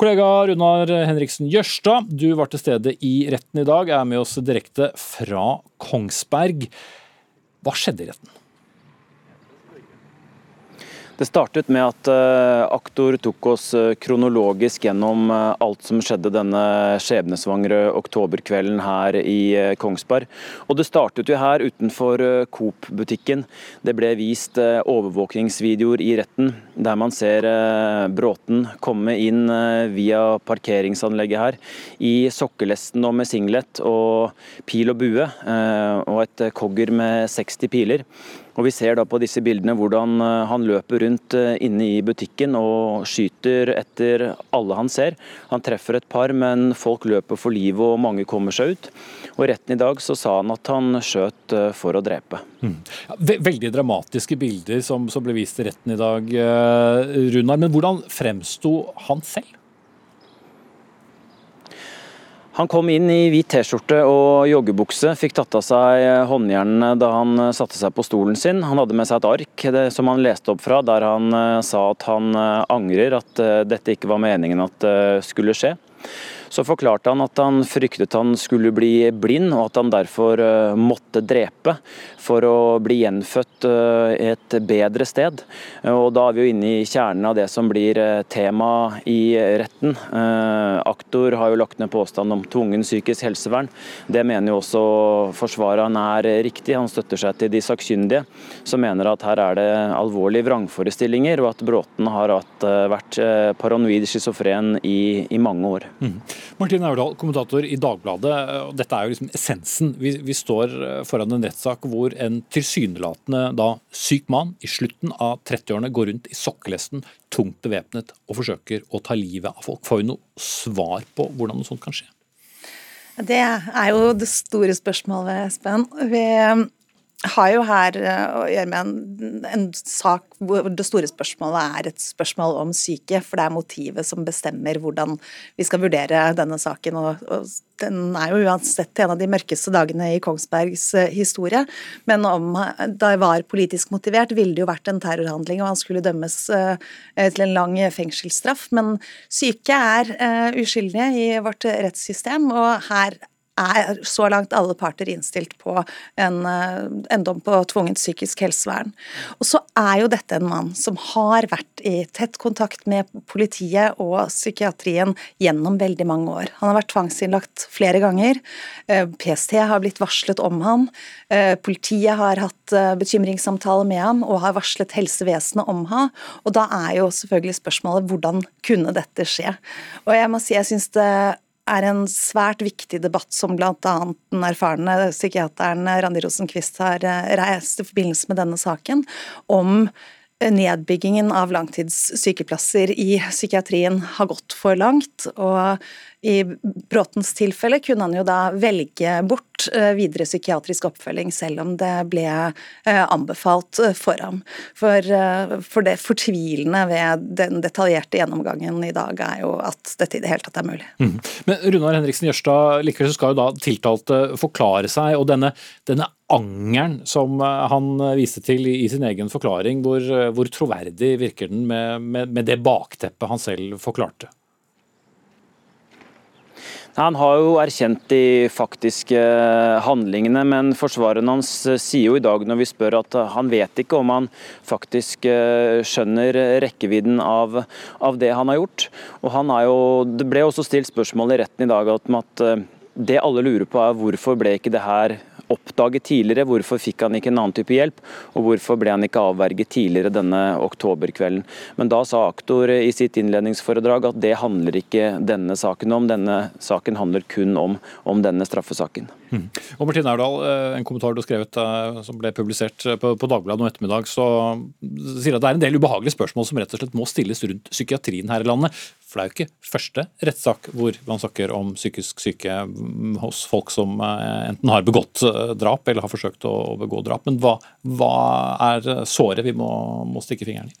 Kollega Runar Henriksen Jørstad, du var til stede i retten i dag, er med oss direkte fra Kongsberg. Hva skjedde i retten? Det startet med at uh, aktor tok oss uh, kronologisk gjennom uh, alt som skjedde denne skjebnesvangre oktoberkvelden her i Kongsberg. Og det startet jo her utenfor Coop-butikken. Det ble vist overvåkingsvideoer i retten der man ser Bråten komme inn via parkeringsanlegget her i sokkelesten og med singlet og pil og bue og et kogger med 60 piler. Og Vi ser da på disse bildene hvordan han løper rundt inne i butikken og skyter etter alle han ser. Han treffer et par, men folk løper for livet og mange kommer seg ut. Og retten i dag så sa han at han skjøt for å drepe. Mm. Veldig dramatiske bilder som, som, ble vist i retten i dag, Runar. Men hvordan fremsto han selv? Han kom inn i hvit T-skjorte og joggebukse, fikk tatt av seg håndjernene da han satte seg på stolen sin. Han hadde med seg et ark det, som han leste opp fra, der han sa at han angrer at dette ikke var meningen at det skulle skje. Så forklarte han at han fryktet han skulle bli blind, og at han derfor måtte drepe for å bli gjenfødt et bedre sted. Og Da er vi jo inne i kjernen av det som blir tema i retten. Aktor har jo lagt ned påstand om tvungen psykisk helsevern. Det mener jo også forsvareren er riktig. Han støtter seg til de sakkyndige, som mener at her er det alvorlige vrangforestillinger, og at Bråten har vært paranoid schizofren i, i mange år. Mm. Martin Aurdal, kommentator i Dagbladet. Dette er jo liksom essensen. Vi, vi står foran en rettssak hvor en tilsynelatende da syk mann i slutten av 30-årene går rundt i sokkelesten, tungt bevæpnet, og forsøker å ta livet av folk. Får vi noe svar på hvordan noe sånt kan skje? Det er jo det store spørsmålet, Espen. Vi har jo her å gjøre med en, en, sak hvor det store spørsmålet er et spørsmål om syke, for det er motivet som bestemmer hvordan vi skal vurdere denne saken. og, og Den er jo uansett en av de mørkeste dagene i Kongsbergs historie. Men om det var politisk motivert, ville det jo vært en terrorhandling, og han skulle dømmes til en lang fengselsstraff. Men syke er uskyldige i vårt rettssystem, og her er så langt alle parter innstilt på en, en dom på tvungent psykisk helsevern. Og så er jo dette en mann som har vært i tett kontakt med politiet og psykiatrien gjennom veldig mange år. Han har vært tvangsinnlagt flere ganger. PST har blitt varslet om han. Politiet har hatt bekymringssamtaler med ham og har varslet helsevesenet om han. Og da er jo selvfølgelig spørsmålet hvordan kunne dette skje? Og jeg må si jeg syns det er en svært viktig debatt som bl.a. den erfarne psykiateren Randi Rosenquist har reist i forbindelse med denne saken, om nedbyggingen av langtidssykeplasser i psykiatrien har gått for langt. og i Bråtens tilfelle kunne han jo da velge bort eh, videre psykiatrisk oppfølging, selv om det ble eh, anbefalt eh, for ham. For, for det fortvilende ved den detaljerte gjennomgangen i dag er jo at dette i det hele tatt er mulig. Mm. Men Runar Henriksen Jørstad, likevel så skal jo da tiltalte forklare seg, og denne, denne angeren som han viste til i sin egen forklaring, hvor, hvor troverdig virker den med, med, med det bakteppet han selv forklarte? Han har jo erkjent de faktiske handlingene, men forsvareren hans sier jo i dag når vi spør at han vet ikke om han faktisk eh, skjønner rekkevidden av, av det han har gjort. Og han jo, Det ble også stilt spørsmål i retten i dag om at eh, det alle lurer på er hvorfor ble ikke det her oppdaget tidligere? Hvorfor fikk han ikke en annen type hjelp? Og hvorfor ble han ikke avverget tidligere denne oktoberkvelden? Men da sa aktor i sitt innledningsforedrag at det handler ikke denne saken om. Denne saken handler kun om, om denne straffesaken. Mm. Og Martine Aurdal, eh, en kommentar du har skrevet eh, som ble publisert eh, på, på Dagbladet nå ettermiddag, så sier at det er en del ubehagelige spørsmål som rett og slett må stilles rundt psykiatrien her i landet. For det er jo ikke første rettssak hvor man snakker om psykisk syke mm, hos folk som enten har begått drap eller har forsøkt å begå drap. Men hva, hva er såret vi må, må stikke fingeren i?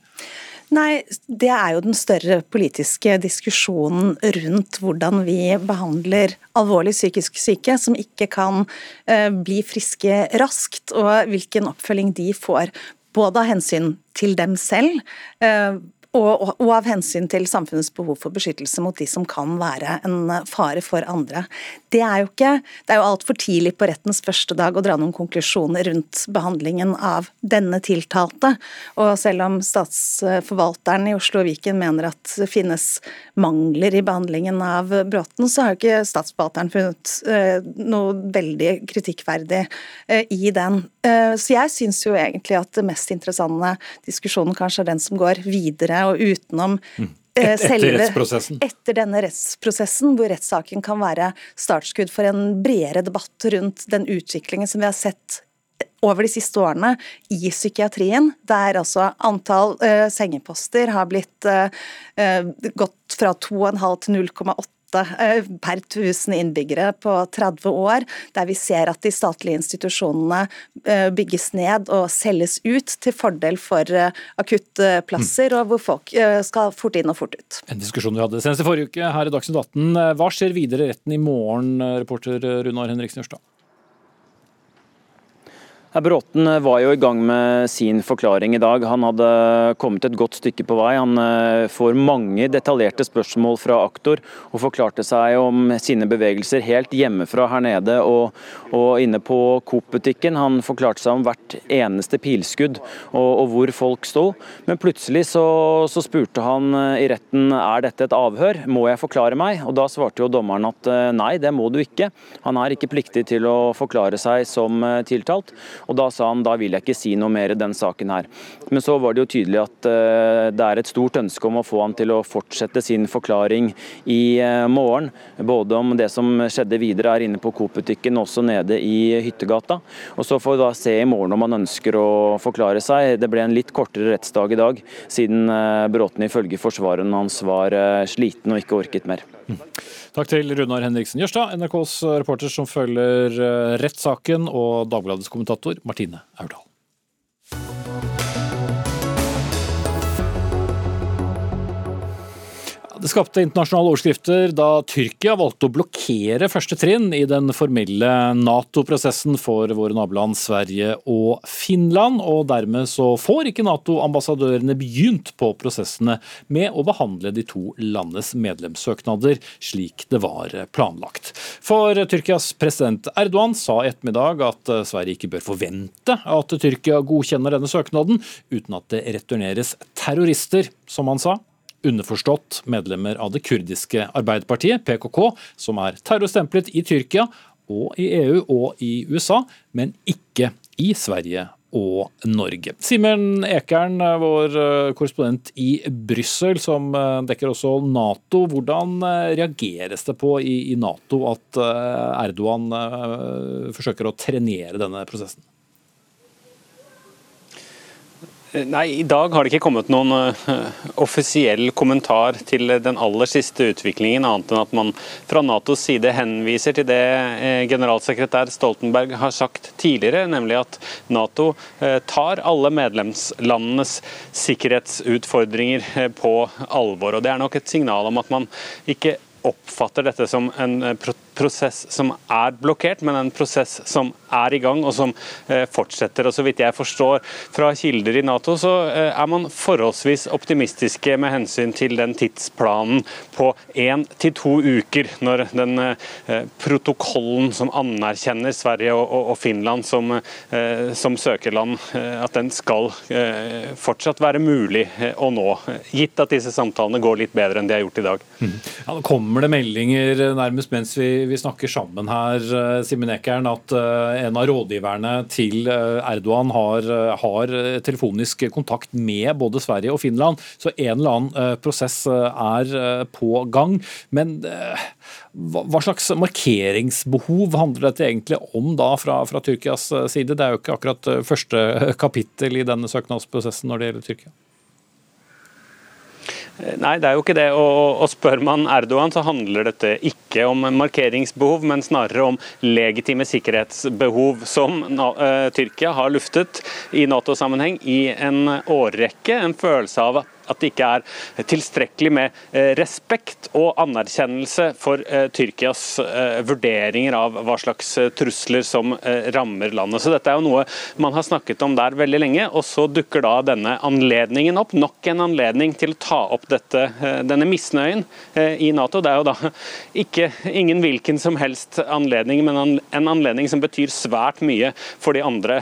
Nei, det er jo den større politiske diskusjonen rundt hvordan vi behandler alvorlig psykisk syke som ikke kan uh, bli friske raskt, og hvilken oppfølging de får. Både av hensyn til dem selv, uh, og, og, av hensyn til samfunnets behov for beskyttelse mot de som kan være en fare for andre. Det er jo ikke, det jo altfor tidlig på rettens første dag å dra noen konklusjoner rundt behandlingen av denne tiltalte. Og selv om statsforvalteren i Oslo og Viken mener at det finnes mangler i behandlingen av Bråten, så har jo ikke statsforvalteren funnet uh, noe veldig kritikkverdig uh, i den. Uh, så jeg syns jo egentlig at det mest interessante diskusjonen kanskje er den som går videre og utenom mm. Et, etter rettsprosessen? Etter denne rettsprosessen, hvor rettssaken kan være startskudd for en bredere debatt rundt den utviklingen som vi har sett over de siste årene i psykiatrien, der altså antall uh, sengeposter har blitt uh, uh, gått fra 2,5 til 0,8 Eh, per 1000 innbyggere på 30 år, der vi ser at de statlige institusjonene eh, bygges ned og selges ut til fordel for eh, akuttplasser, og hvor folk skal fort inn og fort ut. En diskusjon vi hadde senest i forrige uke her i Dagsnytt 18. Hva skjer videre i retten i morgen, reporter Runar Henriksen Jørstad? Bråten var jo i gang med sin forklaring i dag. Han hadde kommet et godt stykke på vei. Han eh, får mange detaljerte spørsmål fra aktor, og forklarte seg om sine bevegelser helt hjemmefra her nede og, og inne på Coop-butikken. Han forklarte seg om hvert eneste pilskudd og, og hvor folk sto. Men plutselig så, så, spurte han eh, i retten er dette et avhør, må jeg forklare meg? Og Da svarte jo dommeren at eh, nei, det må du ikke. Han er ikke pliktig til å forklare seg som tiltalt. Og Da sa han da vil jeg ikke si noe mer i den saken her. Men så var det jo tydelig at uh, det er et stort ønske om å få han til å fortsette sin forklaring i uh, morgen. Både om det som skjedde videre her inne på Coop-butikken, også nede i Hyttegata. Og Så får vi da se i morgen om han ønsker å forklare seg. Det ble en litt kortere rettsdag i dag, siden uh, Bråten ifølge forsvareren hans var sliten og ikke orket mer. Takk til Runar Henriksen Jørstad, NRKs reporter som følger eh, rettssaken, og Dagbladets kommentator Martine Aurdal. Det skapte internasjonale overskrifter da Tyrkia valgte å blokkere første trinn i den formelle Nato-prosessen for våre naboland Sverige og Finland, og dermed så får ikke Nato-ambassadørene begynt på prosessene med å behandle de to landenes medlemssøknader slik det var planlagt. For Tyrkias president Erdogan sa i ettermiddag at Sverige ikke bør forvente at Tyrkia godkjenner denne søknaden uten at det returneres terrorister, som han sa underforstått medlemmer av det kurdiske arbeiderpartiet, PKK, som er terrorstemplet i Tyrkia og i EU og i USA, men ikke i Sverige og Norge. Simen Ekern, vår korrespondent i Brussel, som dekker også Nato. Hvordan reageres det på i Nato at Erdogan forsøker å trenere denne prosessen? Nei, I dag har det ikke kommet noen uh, offisiell kommentar til den aller siste utviklingen, annet enn at man fra Natos side henviser til det uh, generalsekretær Stoltenberg har sagt tidligere, nemlig at Nato uh, tar alle medlemslandenes sikkerhetsutfordringer på alvor. og Det er nok et signal om at man ikke oppfatter dette som en prosess som er blokkert, men en prosess som er i gang og som eh, fortsetter. Og Så vidt jeg forstår fra kilder i Nato, så eh, er man forholdsvis optimistiske med hensyn til den tidsplanen på én til to uker, når den eh, protokollen som anerkjenner Sverige og Finland som, som søkerland, at den skal fortsatt være mulig å nå, gitt at disse samtalene går litt bedre enn de har gjort i dag. Mm. Ja, nå kommer det meldinger nærmest mens vi vi snakker sammen her, eh, Simen Ekern, at eh, en av rådgiverne til eh, Erdogan har, har, telefonisk kontakt med både Sverige og Finland. Så en eller annen prosess er på gang. Men hva slags markeringsbehov handler dette egentlig om da fra, fra Tyrkias side? Det er jo ikke akkurat første kapittel i denne søknadsprosessen når det gjelder Tyrkia. Nei, det er jo ikke det. Og, og spør man Erdogan, så handler dette ikke om markeringsbehov, men snarere om legitime sikkerhetsbehov, som uh, Tyrkia har luftet i Nato-sammenheng i en årrekke. En følelse av at det ikke er tilstrekkelig med eh, respekt og anerkjennelse for eh, Tyrkias eh, vurderinger av hva slags trusler som rammer landet. Så Dette er jo noe man har snakket om der veldig lenge, og så dukker da denne anledningen opp. Nok en anledning til å ta opp dette, denne misnøyen i Nato. Det er jo da ikke ingen hvilken som helst anledning, men en anledning som betyr svært mye for de andre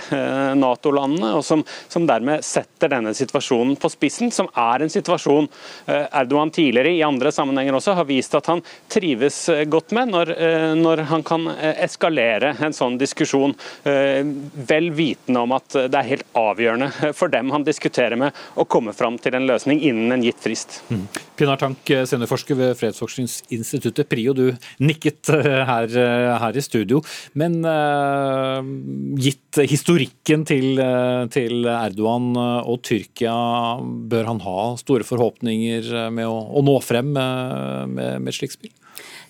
Nato-landene, og som, som dermed setter denne situasjonen på spissen, som er er en situasjon eh, Erdogan tidligere i andre sammenhenger også har vist at han trives eh, godt med, når, eh, når han kan eskalere en sånn diskusjon, vel vitende om at det er helt avgjørende for dem han diskuterer med, å komme fram til en løsning innen en gitt frist. Mm. Pinar Tank, seniorforsker ved Fredsforskningsinstituttet. Prio, du nikket her, her i studio. Men uh, gitt historikken til, til Erdogan og Tyrkia, bør han ha store forhåpninger med å, å nå frem med, med, med slikt spill?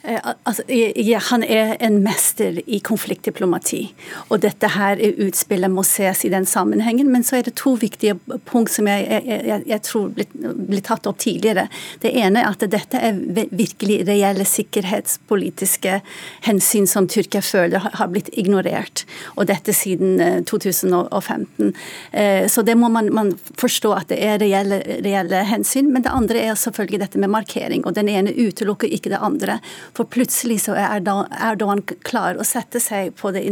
Eh, altså, ja, han er en mester i konfliktdiplomati, og dette her utspillet må ses i den sammenhengen. Men så er det to viktige punkt som jeg, jeg, jeg tror blir tatt opp tidligere. Det ene er at dette er virkelig reelle sikkerhetspolitiske hensyn som Tyrkia føler har blitt ignorert, og dette siden 2015. Eh, eh, så det må man, man forstå at det er reelle, reelle hensyn. Men det andre er selvfølgelig dette med markering, og den ene utelukker ikke det andre. For plutselig så er Erdogan klar å sette seg, det,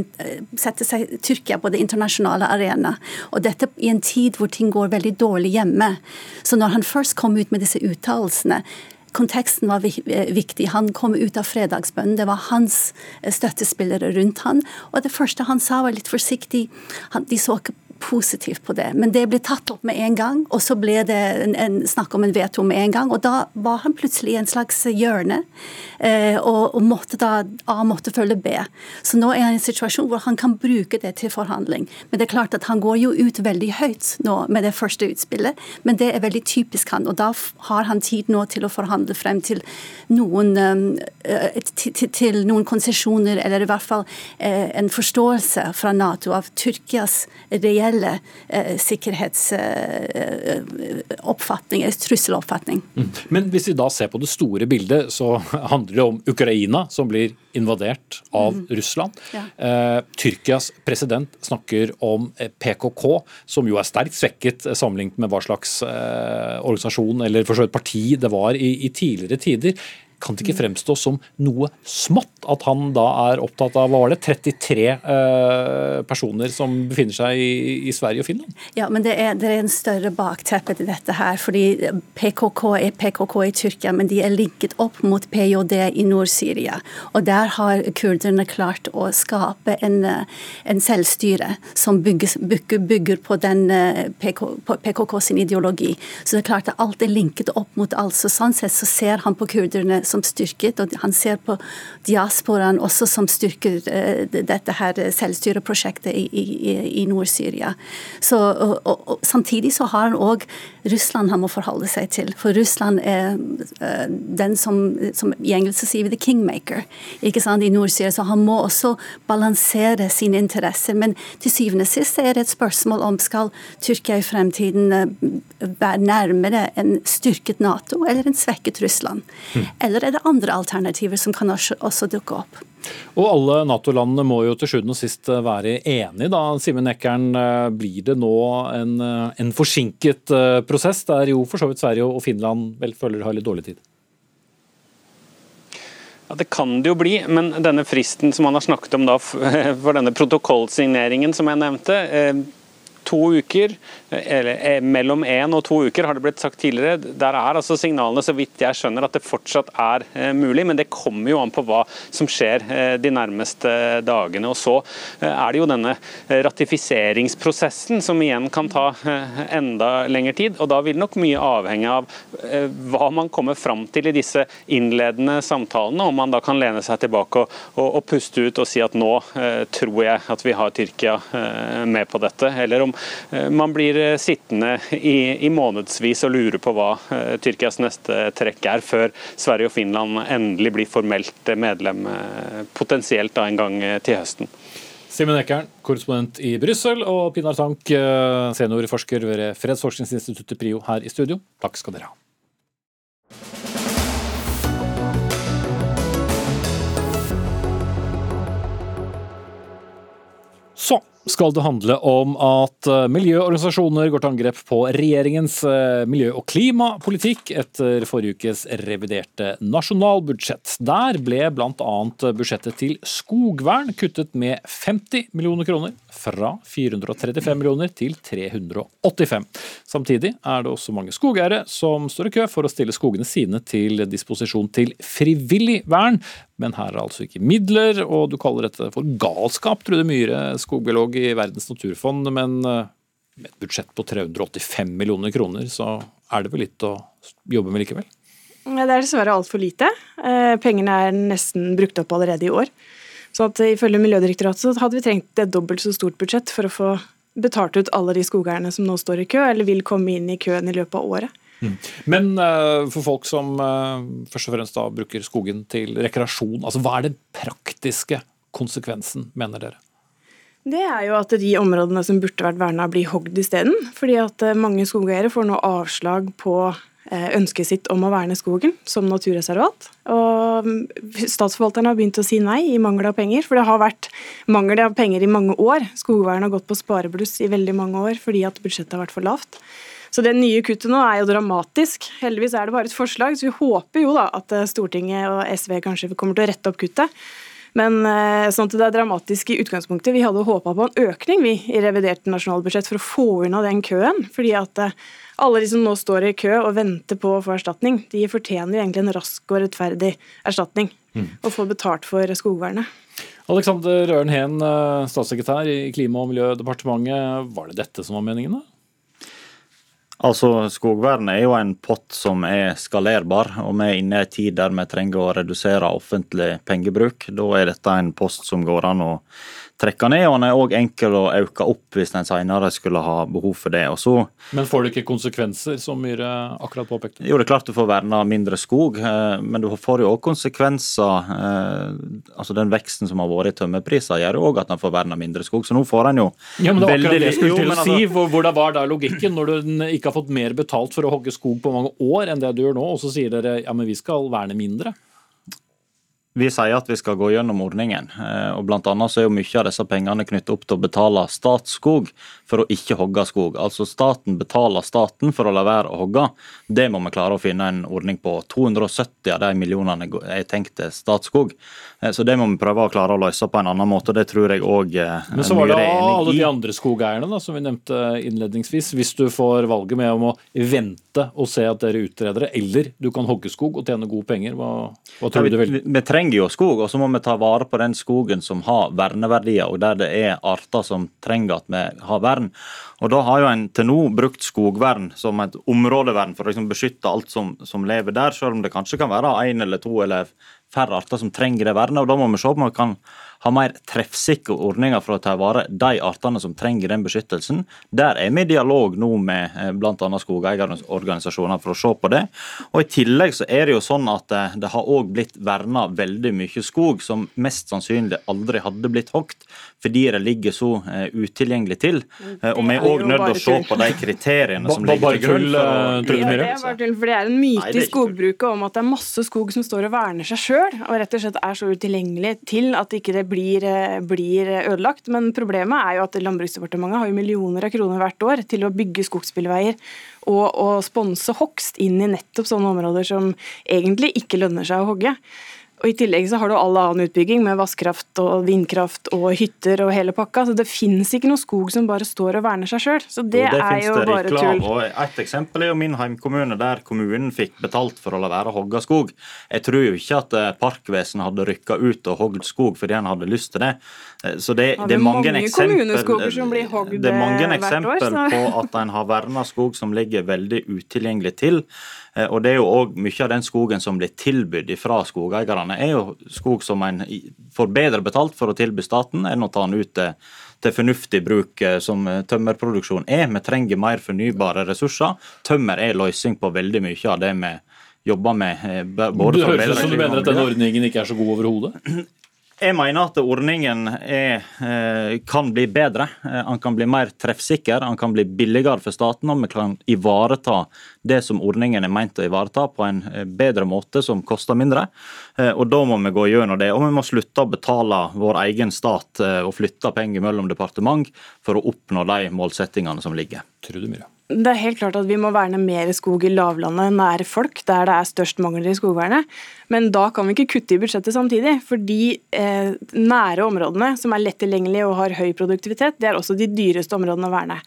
sette seg Tyrkia på det internasjonale arena. Og dette i en tid hvor ting går veldig dårlig hjemme. Så når han først kom ut med disse uttalelsene konteksten var viktig. Han kom ut av fredagsbønnen. Det var hans støttespillere rundt han. Og det første han sa, var litt forsiktig. de så ikke positivt på det. Men det ble tatt opp med en gang, og så ble det en, en snakk om en veto med en gang. Og da var han plutselig i en slags hjørne, eh, og, og, måtte da A måtte følge B. Så nå er han i en situasjon hvor han kan bruke det til forhandling. Men det er klart at han går jo ut veldig høyt nå med det første utspillet, men det er veldig typisk han. Og da har han tid nå til å forhandle frem til noen, eh, til, til noen konsesjoner, eller i hvert fall eh, en forståelse fra Nato av Tyrkias reelle reelle eh, sikkerhetsoppfatning, eh, trusseloppfatning. Mm. Men hvis vi da ser på det store bildet, så handler det om Ukraina, som blir invadert av mm. Russland. Ja. Eh, Tyrkias president snakker om eh, PKK, som jo er sterkt svekket sammenlignet med hva slags eh, organisasjon eller for så vidt parti det var i, i tidligere tider. Kan det ikke fremstå som noe smått at han da er opptatt av hva var det, 33 eh, personer som befinner seg i, i, Sverige og Finland? Ja, men det er, det er en større bakteppe til dette her. fordi PKK er PKK i Tyrkia, men de er linket opp mot PJD i Nord-Syria. Og der har kurderne klart å skape en, en selvstyre som bygger, bygger, bygger på den PK, PKK sin ideologi. Så det er klart at alt er linket opp mot alt. Så sånn sett så ser han på kurderne som styrket, og han ser på diasporaen også som styrker uh, dette her selvstyreprosjektet i, i, i Nord-Syria. Samtidig så har han òg Russland han må forholde seg til. For Russland er uh, den som, som i engelsk sier vi the kingmaker ikke sant, i Nord-Syria. Så han må også balansere sine interesser. Men til syvende og sist er det et spørsmål om skal Tyrkia i fremtiden uh, være nærmere en styrket Nato eller en svekket Russland. Mm. Eller er det andre alternativer som kan også dukke opp? Og alle Nato-landene må jo til sjuende og sist eh, være enige, da. Simen Eckern, eh, blir det nå en, eh, en, forsinket prosess, der jo for så vidt Sverige og Finland vel føler de har litt dårlig tid? Ja, Det kan det jo bli, men denne fristen som man har snakket om da for denne protokollsigneringen som jeg nevnte, to uker, eller eh, mellom én og to uker, har det blitt sagt tidligere. Der er altså signalene, så vidt jeg skjønner, at det fortsatt er eh, mulig. Men det kommer jo an på hva som skjer eh, de nærmeste dagene. Og så er det jo denne ratifiseringsprosessen som igjen kan ta enda lengre tid. Og da vil nok mye avhenge av hva man kommer fram til i disse innledende samtalene. Om man da kan lene seg tilbake og, og, og puste ut og si at nå tror jeg at vi har Tyrkia med på dette. Eller om man blir eh, sittende i, i månedsvis og lure på hva eh, Tyrkias neste trekk er, før Sverige og Finland endelig blir formelt medlem, potensielt da en gang til høsten. Simen Ekern, korrespondent i Brussel, og Pinar Tank, seniorforsker ved Fredsforskningsinstituttet PRIO her i studio. Takk skal dere ha. Så skal det handle om at eh, miljøorganisasjoner går til angrep på regjeringens eh, miljø- og klimapolitikk etter forrige ukes reviderte nasjonalbudsjett. Der ble bl.a. budsjettet til skogvern kuttet med 50 millioner kroner, fra 435 millioner til 385. Samtidig er det også mange skogeiere som står i kø for å stille skogene sine til disposisjon til frivillig vern, men her er altså ikke midler, og du kaller dette for galskap, Trude Myhre, skogbiolog i Verdens naturfond. Men eh, med et budsjett på 385 millioner kroner, så er det vel litt å jobbe med likevel? Det er dessverre altfor lite. Eh, pengene er nesten brukt opp allerede i år. Så at ifølge Miljødirektoratet hadde vi trengt et dobbelt så stort budsjett for å få betalt ut alle de skogeierne som nå står i kø, eller vil komme inn i køen i løpet av året. Mm. Men uh, for folk som uh, først og fremst da bruker skogen til rekreasjon, altså hva er den praktiske konsekvensen, mener dere? Det er jo at de områdene som burde vært verna, blir hogd isteden. Fordi at uh, mange skogeiere får nå avslag på ønsket sitt om å verne skogen som naturreservat. Og statsforvalterne har begynt å si nei i mangel av penger, for det har vært mangel av penger i mange år. Skogvern har gått på sparebluss i veldig mange år fordi at budsjettet har vært for lavt. Så det nye kuttet nå er jo dramatisk. Heldigvis er det bare et forslag, så vi håper jo da at eh, Stortinget og SV kanskje kommer til å rette opp kuttet. Men eh, sånn at det er dramatisk i utgangspunktet. Vi hadde håpa på en økning vi, i revidert nasjonalbudsjett for å få unna den køen. fordi at eh, alle de som nå står i kø og venter på å få erstatning, de fortjener jo egentlig en rask og rettferdig erstatning. Mm. Og få betalt for skogvernet. Alexander Røren Heen, statssekretær i Klima- og miljødepartementet. Var det dette som var meningen? da? Altså, Skogvern er jo en pott som er skalerbar, og vi er inne i en tid der vi trenger å redusere offentlig pengebruk. Da er dette en post som går an å trekke ned, og den er òg enkel å øke opp hvis en senere skulle ha behov for det. Så, men får det ikke konsekvenser, som Myhre akkurat påpekte? Jo, det er klart du får verna mindre skog, eh, men du får jo òg konsekvenser. Eh, altså Den veksten som har vært i tømmerpriser, gjør jo òg at en får verna mindre skog. Så nå får en jo ja, men det var akkurat det jeg skulle til å altså... si. Hvordan var da logikken, når du ikke har fått mer betalt for å hogge skog på mange år enn det du gjør nå, og så sier dere ja, men vi skal verne mindre? Vi sier at vi skal gå gjennom ordningen. eh, og blant annet så er jo Mye av disse pengene knyttet opp til å betale Statskog for å ikke hogge skog. Altså Staten betaler staten for å la være å hogge. Det må vi klare å finne en ordning på. 270 av de millionene er tenkt til Statskog. Eh, Så det må vi prøve å klare å løse på en annen måte. Det tror jeg òg Men så var det Myhre er alle de i. andre skogeierne da, som vi nevnte innledningsvis. Hvis du får valget med om å vente og se at dere utreder det, eller du kan hogge skog og tjene gode penger, hva, hva tror du du vil? vi, vi trenger jo skog, og så må vi ta vare på den skogen som har verneverdier, og der det er arter som trenger at vi har vern. Og Da har jo en til nå brukt skogvern som et områdevern for å liksom beskytte alt som, som lever der, selv om det kanskje kan være én eller to eller færre arter som trenger det vernet. og Da må vi se om vi kan ha mer treffsikre ordninger for å ta vare de artene som trenger den beskyttelsen. Der er vi i dialog nå med eh, bl.a. skogeierorganisasjoner for å se på det. Og I tillegg så er det jo sånn at eh, det har òg blitt verna veldig mye skog som mest sannsynlig aldri hadde blitt hogd, fordi det ligger så eh, utilgjengelig til. Og vi er òg nødt til å se på de kriteriene som ligger til grunn. Ja, det er bare tull, for det er en myte i skogbruket om at det er masse skog som står og verner seg sjøl, og rett og slett er så utilgjengelig til at ikke det blir, eh, blir ødelagt. Men problemet er jo at Landbruksdepartementet har jo millioner av kroner hvert år til å bygge skogsbilveier og, og sponse hogst inn i nettopp sånne områder som egentlig ikke lønner seg å hogge. Og I tillegg så har du all annen utbygging med vannkraft og vindkraft og hytter og hele pakka. Så det finnes ikke noe skog som bare står og verner seg sjøl. Så det, Jo, det er jo det bare tull. og Et eksempel er jo min heimkommune, der kommunen fikk betalt for å la være å hogge skog. Jeg tror jo ikke at eh, Parkvesenet hadde rykka ut og hogd skog fordi han hadde lyst til det. Eh, Så det, Ja, det er mange, mange eksempel, som blir hogd, det er mange eh, år, på at en har verna skog som ligger veldig utilgjengelig til. Eh, Og det er jo òg mye av den skogen som blir tilbudt fra skogeierne, er jo skog som en får bedre betalt for å tilby staten enn å ta den ut til, til fornuftig bruk eh, som eh, tømmerproduksjon er. Vi trenger mer fornybare ressurser. Tømmer er løsning på veldig mye av det vi jobber med. Både Det høres ut som du mener at denne ordningen ikke er så god overhodet. Jeg mener at ordningen er, eh, kan bli bedre. den Han kan bli mer treffsikker, han kan bli billigere for staten, og vi kan ivareta det som ordningen er meint å ivareta på en eh, bedre måte som koster mindre. Eh, Og Da må vi gå gjennom det. Og vi må slutte å betale vår egen stat eh, og flytte penger mellom departement for å oppnå de målsettingene som ligger. Trude Myhre. Det er helt klart at vi må verne mer skog i lavlandet nær folk, der det er størst mangler i skogvernet. Men da kan vi ikke kutte i budsjettet samtidig. For de eh, nære områdene som er lett tilgjengelige og har høy produktivitet, det er også de dyreste områdene å verne.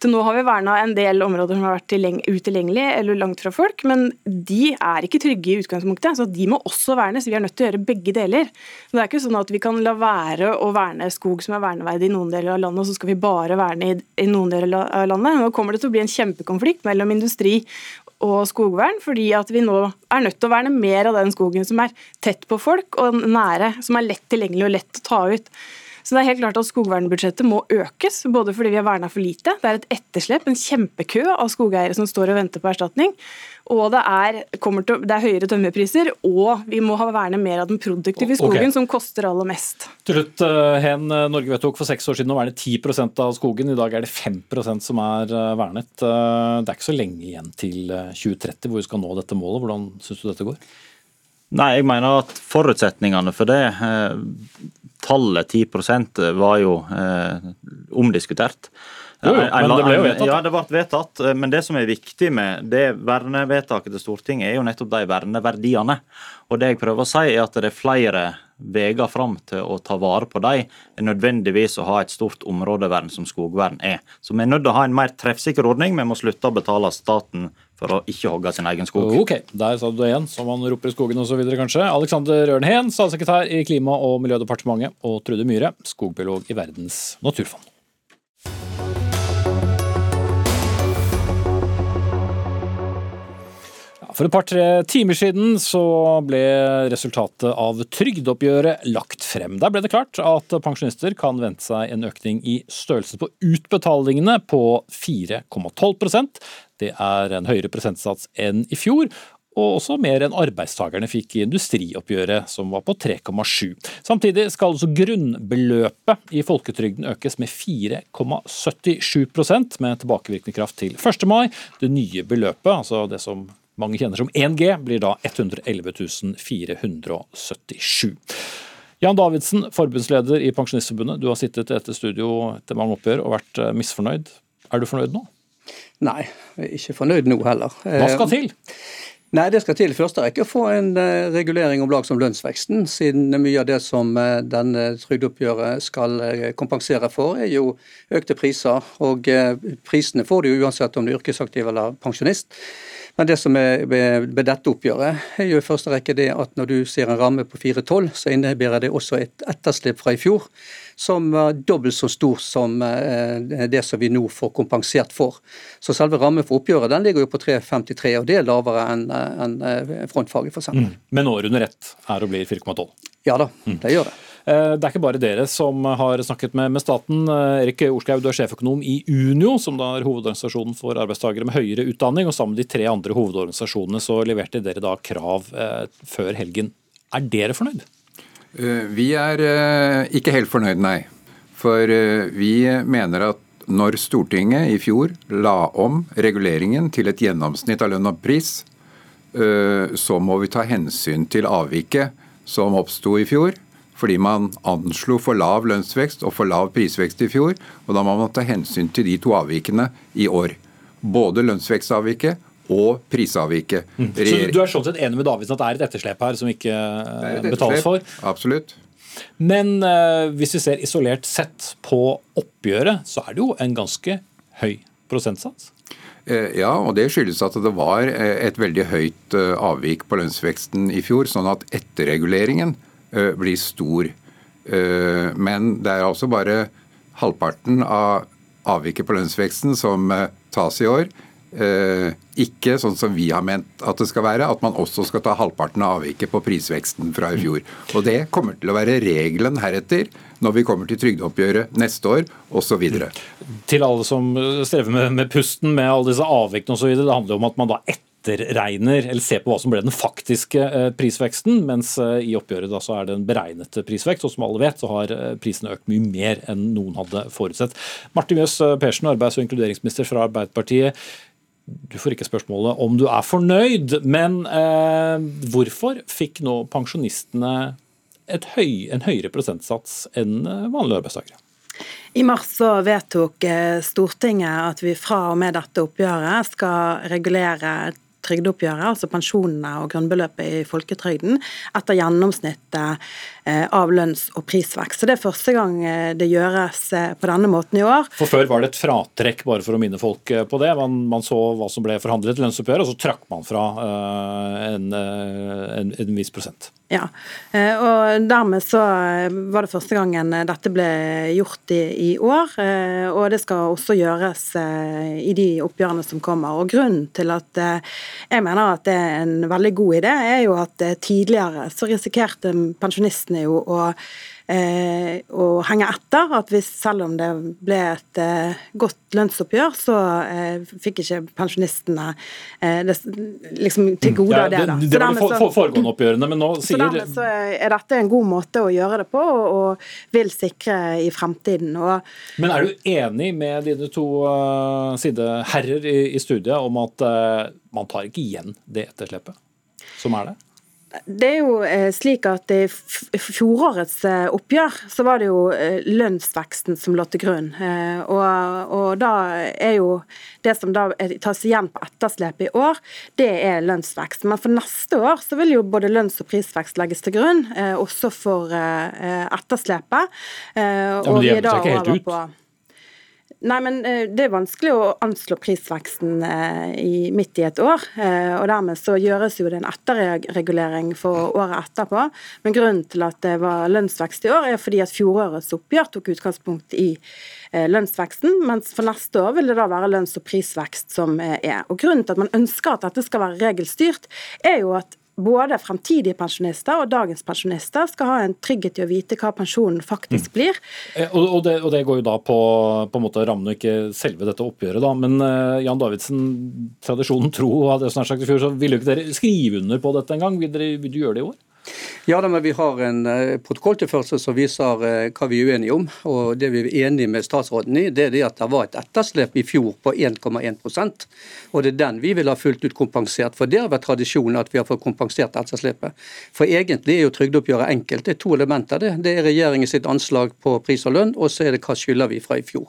Til nå har vi verna en del områder som har vært utilgjengelige eller langt fra folk, men de er ikke trygge i utgangspunktet, så de må også vernes. Vi er nødt til å gjøre begge deler. Så Det er ikke sånn at vi kan la være å verne skog som er verneverdig i noen deler av landet, og så skal vi bare verne i noen deler av landet. Nå kommer det til å bli en kjempekonflikt mellom industri og skogvern, fordi at vi nå er nødt til å verne mer av den skogen som er tett på folk og nære, som er lett tilgjengelig og lett å ta ut. Så det er helt klart at Skogvernbudsjettet må økes, både fordi vi har verna for lite, det er et etterslep, en kjempekø av skogeiere som står og venter på erstatning, og det er, til, det er høyere tømmerpriser, og vi må ha verne mer av den produktive skogen, skogen, som koster aller mest. Til slutt, eh, Hen, eh, Norge vedtok for seks år siden å verne 10% av skogen. I dag er det 5% som er eh, vernet. Det er ikke så lenge igjen til eh, 2030 hvor vi skal nå dette målet. Hvordan syns du dette går? Nei, jeg mener at forutsetningene for det, tallet 10% var jo eh, omdiskutert. Jo, jo, En- en- men det ble jo vedtatt. Ja, det ble vedtatt. eh, Men det som er viktig med det vernevedtaket til Stortinget, er jo nettopp de verneverdiene. Og det jeg prøver å si, er at det er flere veier fram til å ta vare på dem, enn nødvendigvis å ha et stort områdevern som skogvern er. Så vi er nødt til å ha en mer treffsikker ordning. Vi må slutte å betale staten for å ikke hogge sin egen skog. Ok, der sa du det igjen, som man roper i skogen osv. kanskje. Alexander Ørnhen, statssekretær i Klima- og miljødepartementet, og Trude Myhre, skogbiolog i Verdens naturfond. For et par-tre timer siden så ble resultatet av trygdeoppgjøret lagt frem. Der ble det klart at pensjonister kan vente seg en økning i størrelsen på utbetalingene på 4,12% Det er en høyere prosentsats enn i fjor. Og også mer enn arbeidstakerne fikk i industrioppgjøret, som var på 3,7. Samtidig skal altså grunnbeløpet i folketrygden økes med 4,77% med tilbakevirkende kraft til 1. mai. Det nye beløpet, altså det som mange kjenner som 1G, blir da 111 477. Jan Davidsen, forbundsleder i Pensjonistforbundet. Du har sittet i dette studio etter mange oppgjør og vært eh, misfornøyd. Er du fornøyd nå? Nei, jeg er ikke fornøyd nå heller. Hva skal til? Nei, Det skal til i første rekke å få en uh, regulering om lag som lønnsveksten, siden mye av det som denne trygdeoppgjøret skal kompensere for, er jo økte priser. Og prisene får du uansett om du er yrkesaktiv eller pensjonist. Men det som er ved dette oppgjøret, er jo i første rekke det at når du ser en ramme på 4,12, så innebærer det også et etterslep fra i fjor som var dobbelt så stor som eh, det som vi nå får kompensert for. Så selve rammen for oppgjøret den ligger jo på 3,53, og det er lavere enn en eh, frontfaget f.eks. Mm. Men år under ett er og blir 4,12? Ja da, mm. det gjør det. Eh, det er ikke bare dere som har snakket med, med staten. Erik Orskaug, du er sjeføkonom i Unio, som da er hovedorganisasjonen for arbeidstakere med høyere utdanning. og Sammen med de tre andre hovedorganisasjonene så leverte dere da krav eh, før helgen. Er dere fornøyd? Eh, vi er eh, ikke helt fornøyd, nei. For eh, vi mener at når Stortinget i fjor la om reguleringen til et gjennomsnitt av lønn og pris, så må vi ta hensyn til avviket som oppsto i fjor. Fordi man anslo for lav lønnsvekst og for lav prisvekst i fjor. Og da må man ta hensyn til de to avvikene i år. Både lønnsvekstavviket og prisavviket. Mm. Så Du er sånn sett enig med Davidsen at det er et etterslep her som ikke betales for? Absolutt. Men uh, hvis vi ser isolert sett på oppgjøret, så er det jo en ganske høy prosentsats? Eh, ja, og det skyldes at det var eh, et veldig høyt avvik på lønnsveksten i fjor, sånn at etterreguleringen blir stor. Men det er altså bare halvparten av avviket på lønnsveksten som tas i år. Eh, ikke sånn som vi har ment at det skal være, at man også skal ta halvparten av avviket på prisveksten fra i fjor. Og Det kommer til å være regelen heretter når vi kommer til trygdeoppgjøret neste år osv. Til alle som strever med, med pusten med alle disse avvikene osv. Det handler om at man da etterregner, eller ser på hva som ble den faktiske eh, prisveksten, mens eh, i oppgjøret da så er det en beregnet prisvekst. Og som alle vet, så har prisene økt mye mer enn noen hadde forutsett. Martin Mjøs Persen, arbeids- og inkluderingsminister fra Arbeiderpartiet du får ikke spørsmålet om du er fornøyd, men eh, hvorfor fikk nå pensjonistene høy, en høyere prosentsats enn vanlige arbeidstakere? I mars så vedtok eh, Stortinget at vi fra og med dette oppgjøret skal regulere trygdeoppgjøret, altså pensjonene og grunnbeløpet i folketrygden, etter gjennomsnittet av lønns- og prisvekst. Så Det er første gang eh, det gjøres eh, på denne måten i år. For Før var det et fratrekk, bare for å minne folk på det. Man, man så hva som ble forhandlet i lønnsoppgjøret, og så trakk man fra en, en, en viss prosent. Ja, og dermed så var det første gangen dette ble gjort i, i år. Og det skal også gjøres i de oppgjørene som kommer. Og Grunnen til at jeg mener at det er en veldig god idé, er jo at eh, tidligere så risikerte pensjonistene jo å eh, å henge etter. At hvis, selv om det ble et eh, godt lønnsoppgjør, så eh, fikk ikke pensjonistene det, liksom til gode ja, av det. Da. Det, det var de for, for, foregående oppgjørene, men nå sier Så dermed så er dette en god måte å gjøre det på, og, og vil sikre i fremtiden. Og, men er du enig med dine to uh, sideherrer i, i studiet om at uh, man tar ikke igjen det etterslepet som er det? Det er jo eh, slik at I fjorårets eh, oppgjør så var det jo eh, lønnsveksten som lå til grunn. Og, og da er jo det som da tas igjen på etterslepet i år, det er lønnsvekst. Men for neste år så vil jo både lønns- og prisvekst legges til grunn, også for etterslepet. Ja, men det jevner seg ikke helt ut? Nei, men eh, Det er vanskelig å anslå prisveksten eh, i, midt i et år. Eh, og Dermed så gjøres jo det en etterregulering for året etterpå. Men grunnen til at det var lønnsvekst i år, er fordi at fjorårets oppgjør tok utgangspunkt i lønnsveksten, mens for neste år vil det da være lønns- og prisvekst som er. Og Grunnen til at man ønsker at dette skal være regelstyrt, er jo at både fremtidige pensjonister og dagens pensjonister skal ha en trygghet i å vite hva pensjonen faktisk mm. blir. Mm. Og, og, det, og, det, går jo da på, på en måte rammen og ikke selve dette oppgjøret, da. Men uh, Jan Davidsen, tradisjonen tro, hadde jeg snart sagt i fjor, så ville jo ikke dere skrive under på dette engang. Vil, dere, vil du gjøre det i år? Ja, da, men Vi har en uh, protokolltilførsel som viser uh, hva vi er uenige om. og Det vi er enige med statsråden i, det er det at det var et etterslep i fjor på 1,1% og Det er den vi vil ha fullt ut kompensert. for Det har vært tradisjonen at vi har fått kompensert etterslepet. For Egentlig er jo trygdeoppgjøret enkelt. Det er to elementer. Det, det er regjeringens anslag på pris og lønn, og så er det hva skylder vi fra i fjor.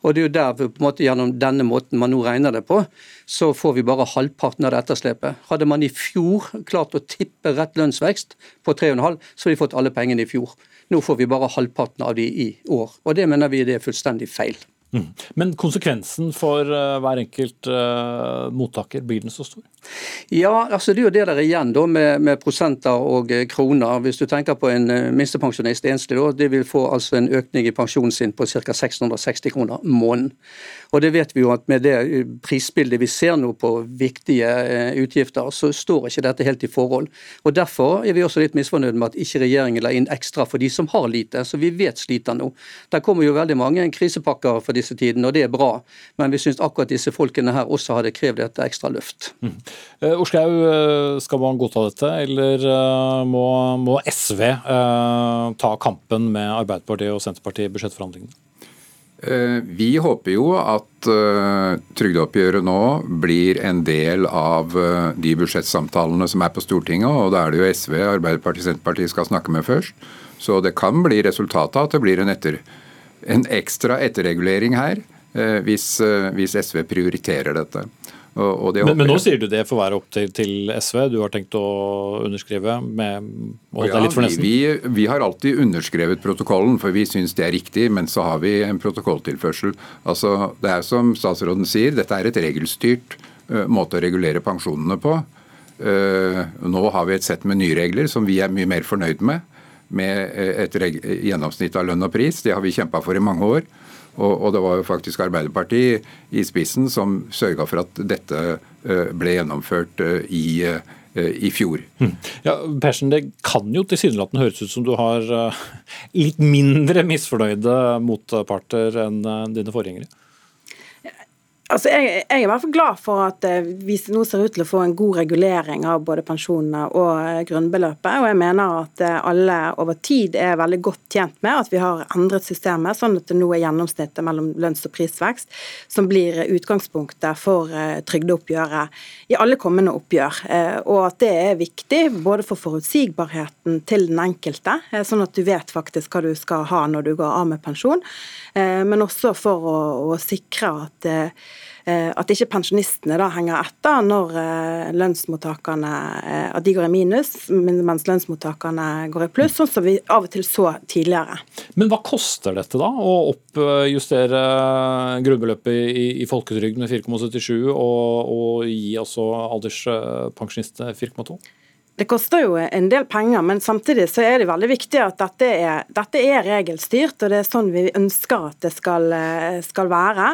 Og det er jo der vi på en måte Gjennom denne måten man nå regner det på, så får vi bare halvparten av det etterslepet. Hadde man i fjor klart å tippe rett lønnsvekst på 3,5, så hadde vi fått alle pengene i fjor. Nå får vi bare halvparten av de i år. Og det mener vi det er fullstendig feil. Mm. Men konsekvensen for uh, hver enkelt uh, mottaker, blir den så stor? Ja, altså det er jo det der igjen da med, med prosenter og uh, kroner. Hvis du tenker på en minstepensjonist enslig, da, de vil få altså en økning i pensjonen sin på ca. 660 kroner måneden. Og det vet vi jo at med det prisbildet vi ser nå på viktige utgifter, så står ikke dette helt i forhold. Og Derfor er vi også litt misfornøyd med at ikke regjeringen la inn ekstra for de som har lite, så vi vet sliter nå. Der kommer jo veldig mange krisepakker for de disse tidene, og det er bra. Men vi syns akkurat disse folkene her også hadde krevd et ekstra løft. Mm. Uh, uh, skal man godta dette, eller uh, må, må, SV ta kampen med Arbeiderpartiet og Senterpartiet i budsjettforhandlingene? Vi håper jo at trygdeoppgjøret nå blir en del av de budsjettsamtalene som er på Stortinget, og da er det jo SV, Arbeiderpartiet og Senterpartiet skal snakke med først. Så det kan bli resultatet at det blir en etter, en ekstra etterregulering her, eh, hvis, eh, hvis SV prioriterer dette. Og, og det men, men, nå sier du det får være opp til, til, SV, du har tenkt å underskrive? med å holde ja, deg litt for nesten? Vi, vi, har alltid underskrevet protokollen, for vi syns det er riktig, men så har vi en protokolltilførsel. Altså, det er som statsråden sier, dette er et regelstyrt uh, måte å regulere pensjonene på. Uh, nå har vi et sett med nye regler som vi er mye mer fornøyd med med eh, et gjennomsnitt av lønn og pris. Det har vi kjempa for i mange år. Og, og, det var jo faktisk Arbeiderpartiet i spissen som sørga for at dette eh, ble gjennomført eh, i, i fjor. Mm. Ja, Persen, Det kan jo tilsynelatende høres ut som du har litt mindre misfornøyde motparter enn dine forgjengere? Altså, jeg, jeg, er i hvert fall glad for at eh, vi nå ser ut til å få en god regulering av både pensjonene og eh, grunnbeløpet. Og jeg mener at eh, alle over tid er veldig godt tjent med at vi har endret systemet, sånn at det nå er gjennomsnittet mellom lønns- og prisvekst som blir utgangspunktet for trygdeoppgjøret i alle kommende oppgjør. Og at det er viktig både for forutsigbarheten til den enkelte, sånn at du vet faktisk hva du skal ha når du går av med pensjon, men også for å, å sikre at at ikke pensjonistene da henger etter når eh, lønnsmottakerne eh, at de går i minus, mens lønnsmottakerne går i pluss, sånn som vi av og til så tidligere. Men hva koster dette, da? Å oppjustere grunnbeløpet i, i folketrygden med 4,77 og, og gi altså alderspensjonistene 4,2? Det koster jo en del penger, men samtidig så er det veldig viktig at dette er, dette er regelstyrt, og det er sånn vi ønsker at det skal, skal være.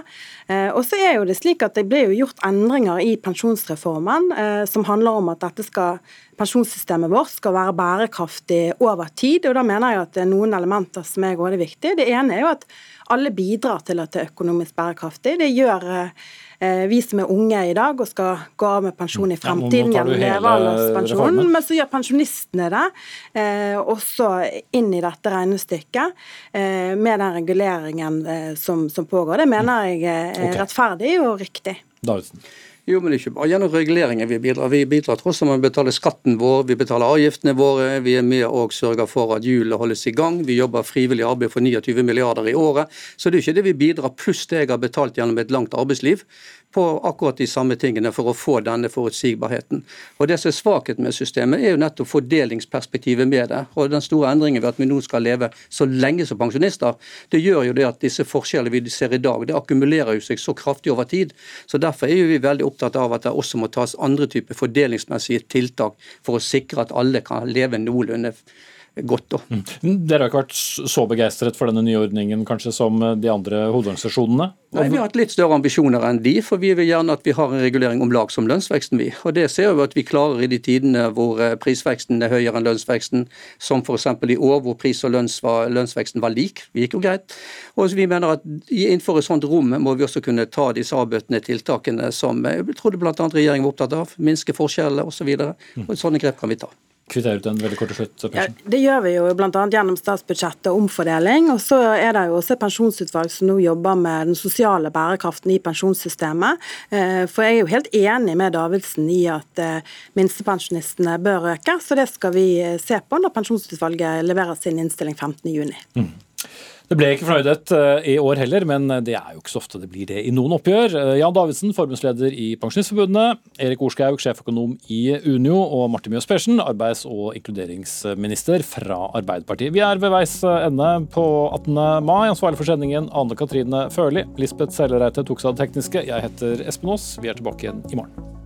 Eh, og så er jo det slik at Det ble jo gjort endringer i pensjonsreformen eh, som handler om at dette skal, pensjonssystemet vårt skal være bærekraftig over tid. og Da mener jeg at det er noen elementer som er veldig viktige. Det ene er jo at alle bidrar til at det er økonomisk bærekraftig. Det gjør eh, Eh, vi som er unge i dag og skal gå av med pensjon i fremtiden ja, gjennom levealderspensjonen, men så gjør pensjonistene det eh, også inn i dette regnestykket eh, med den reguleringen eh, som, som, pågår. Det mener jeg er okay. rettferdig og riktig. Davidsen. Jo, men ikke bare gjennom reguleringer vi bidrar. Vi bidrar tross alt med å betale skatten vår, vi betaler avgiftene våre. Vi er med og sørger for at hjulene holdes i gang. Vi jobber frivillig arbeid for 29 milliarder i året. Så det er ikke det vi bidrar pluss det jeg har betalt gjennom et langt arbeidsliv på akkurat de samme tingene for å få denne forutsigbarheten. Og Det som er svakheten med systemet, er jo nettopp fordelingsperspektivet med det. Og Den store endringen ved at vi nå skal leve så lenge som pensjonister, det gjør jo det at disse forskjellene vi ser i dag, det akkumulerer jo seg så kraftig over tid. Så Derfor er jo vi veldig opptatt av at det også må tas andre typer fordelingsmessige tiltak for å sikre at alle kan leve noenlunde godt. Da. Mm. Dere har ikke vært så begeistret for denne nye ordningen kanskje som de andre hovedorganisasjonene? Nei, Vi har hatt litt større ambisjoner enn de, for vi vil gjerne at vi har en regulering om lag som lønnsveksten. vi. Og Det ser vi at vi klarer i de tidene hvor eh, prisveksten er høyere enn lønnsveksten, som f.eks. i år hvor pris- og var, lønnsveksten var lik. Vi gikk jo greit. Og vi mener at Innenfor et sånt rom må vi også kunne ta disse avbøtende tiltakene som jeg trodde bl.a. regjeringen var opptatt av. Minske forskjellene osv. Så og sånne grep kan vi ta. Kvittere ut den veldig kort til slutt? Ja, det gjør vi jo bl.a. gjennom statsbudsjettet og omfordeling. Og så er det jo også et pensjonsutvalg som nå jobber med den sosiale bærekraften i pensjonssystemet. Eh, For jeg er jo helt enig med Davidsen i at eh, minstepensjonistene bør øke, så det skal vi eh, se på når pensjonsutvalget leverer sin innstilling 15.6. Det ble ikke fornøydhet eh, i år heller, men det er jo ikke så ofte det blir det i noen oppgjør. Eh, Jan Davidsen, forbundsleder i Pensjonistforbundet, Erik Orskaug, sjeføkonom i Unio, og Martin Mjøs Persen, arbeids- og inkluderingsminister fra Arbeiderpartiet. Vi er ved veis ende på 18. mai. Ansvarlig for sendingen Anne Katrine Førli. Lisbeth Sellereite tok seg av det tekniske. Jeg heter Espen Aas. Vi er tilbake igjen i morgen.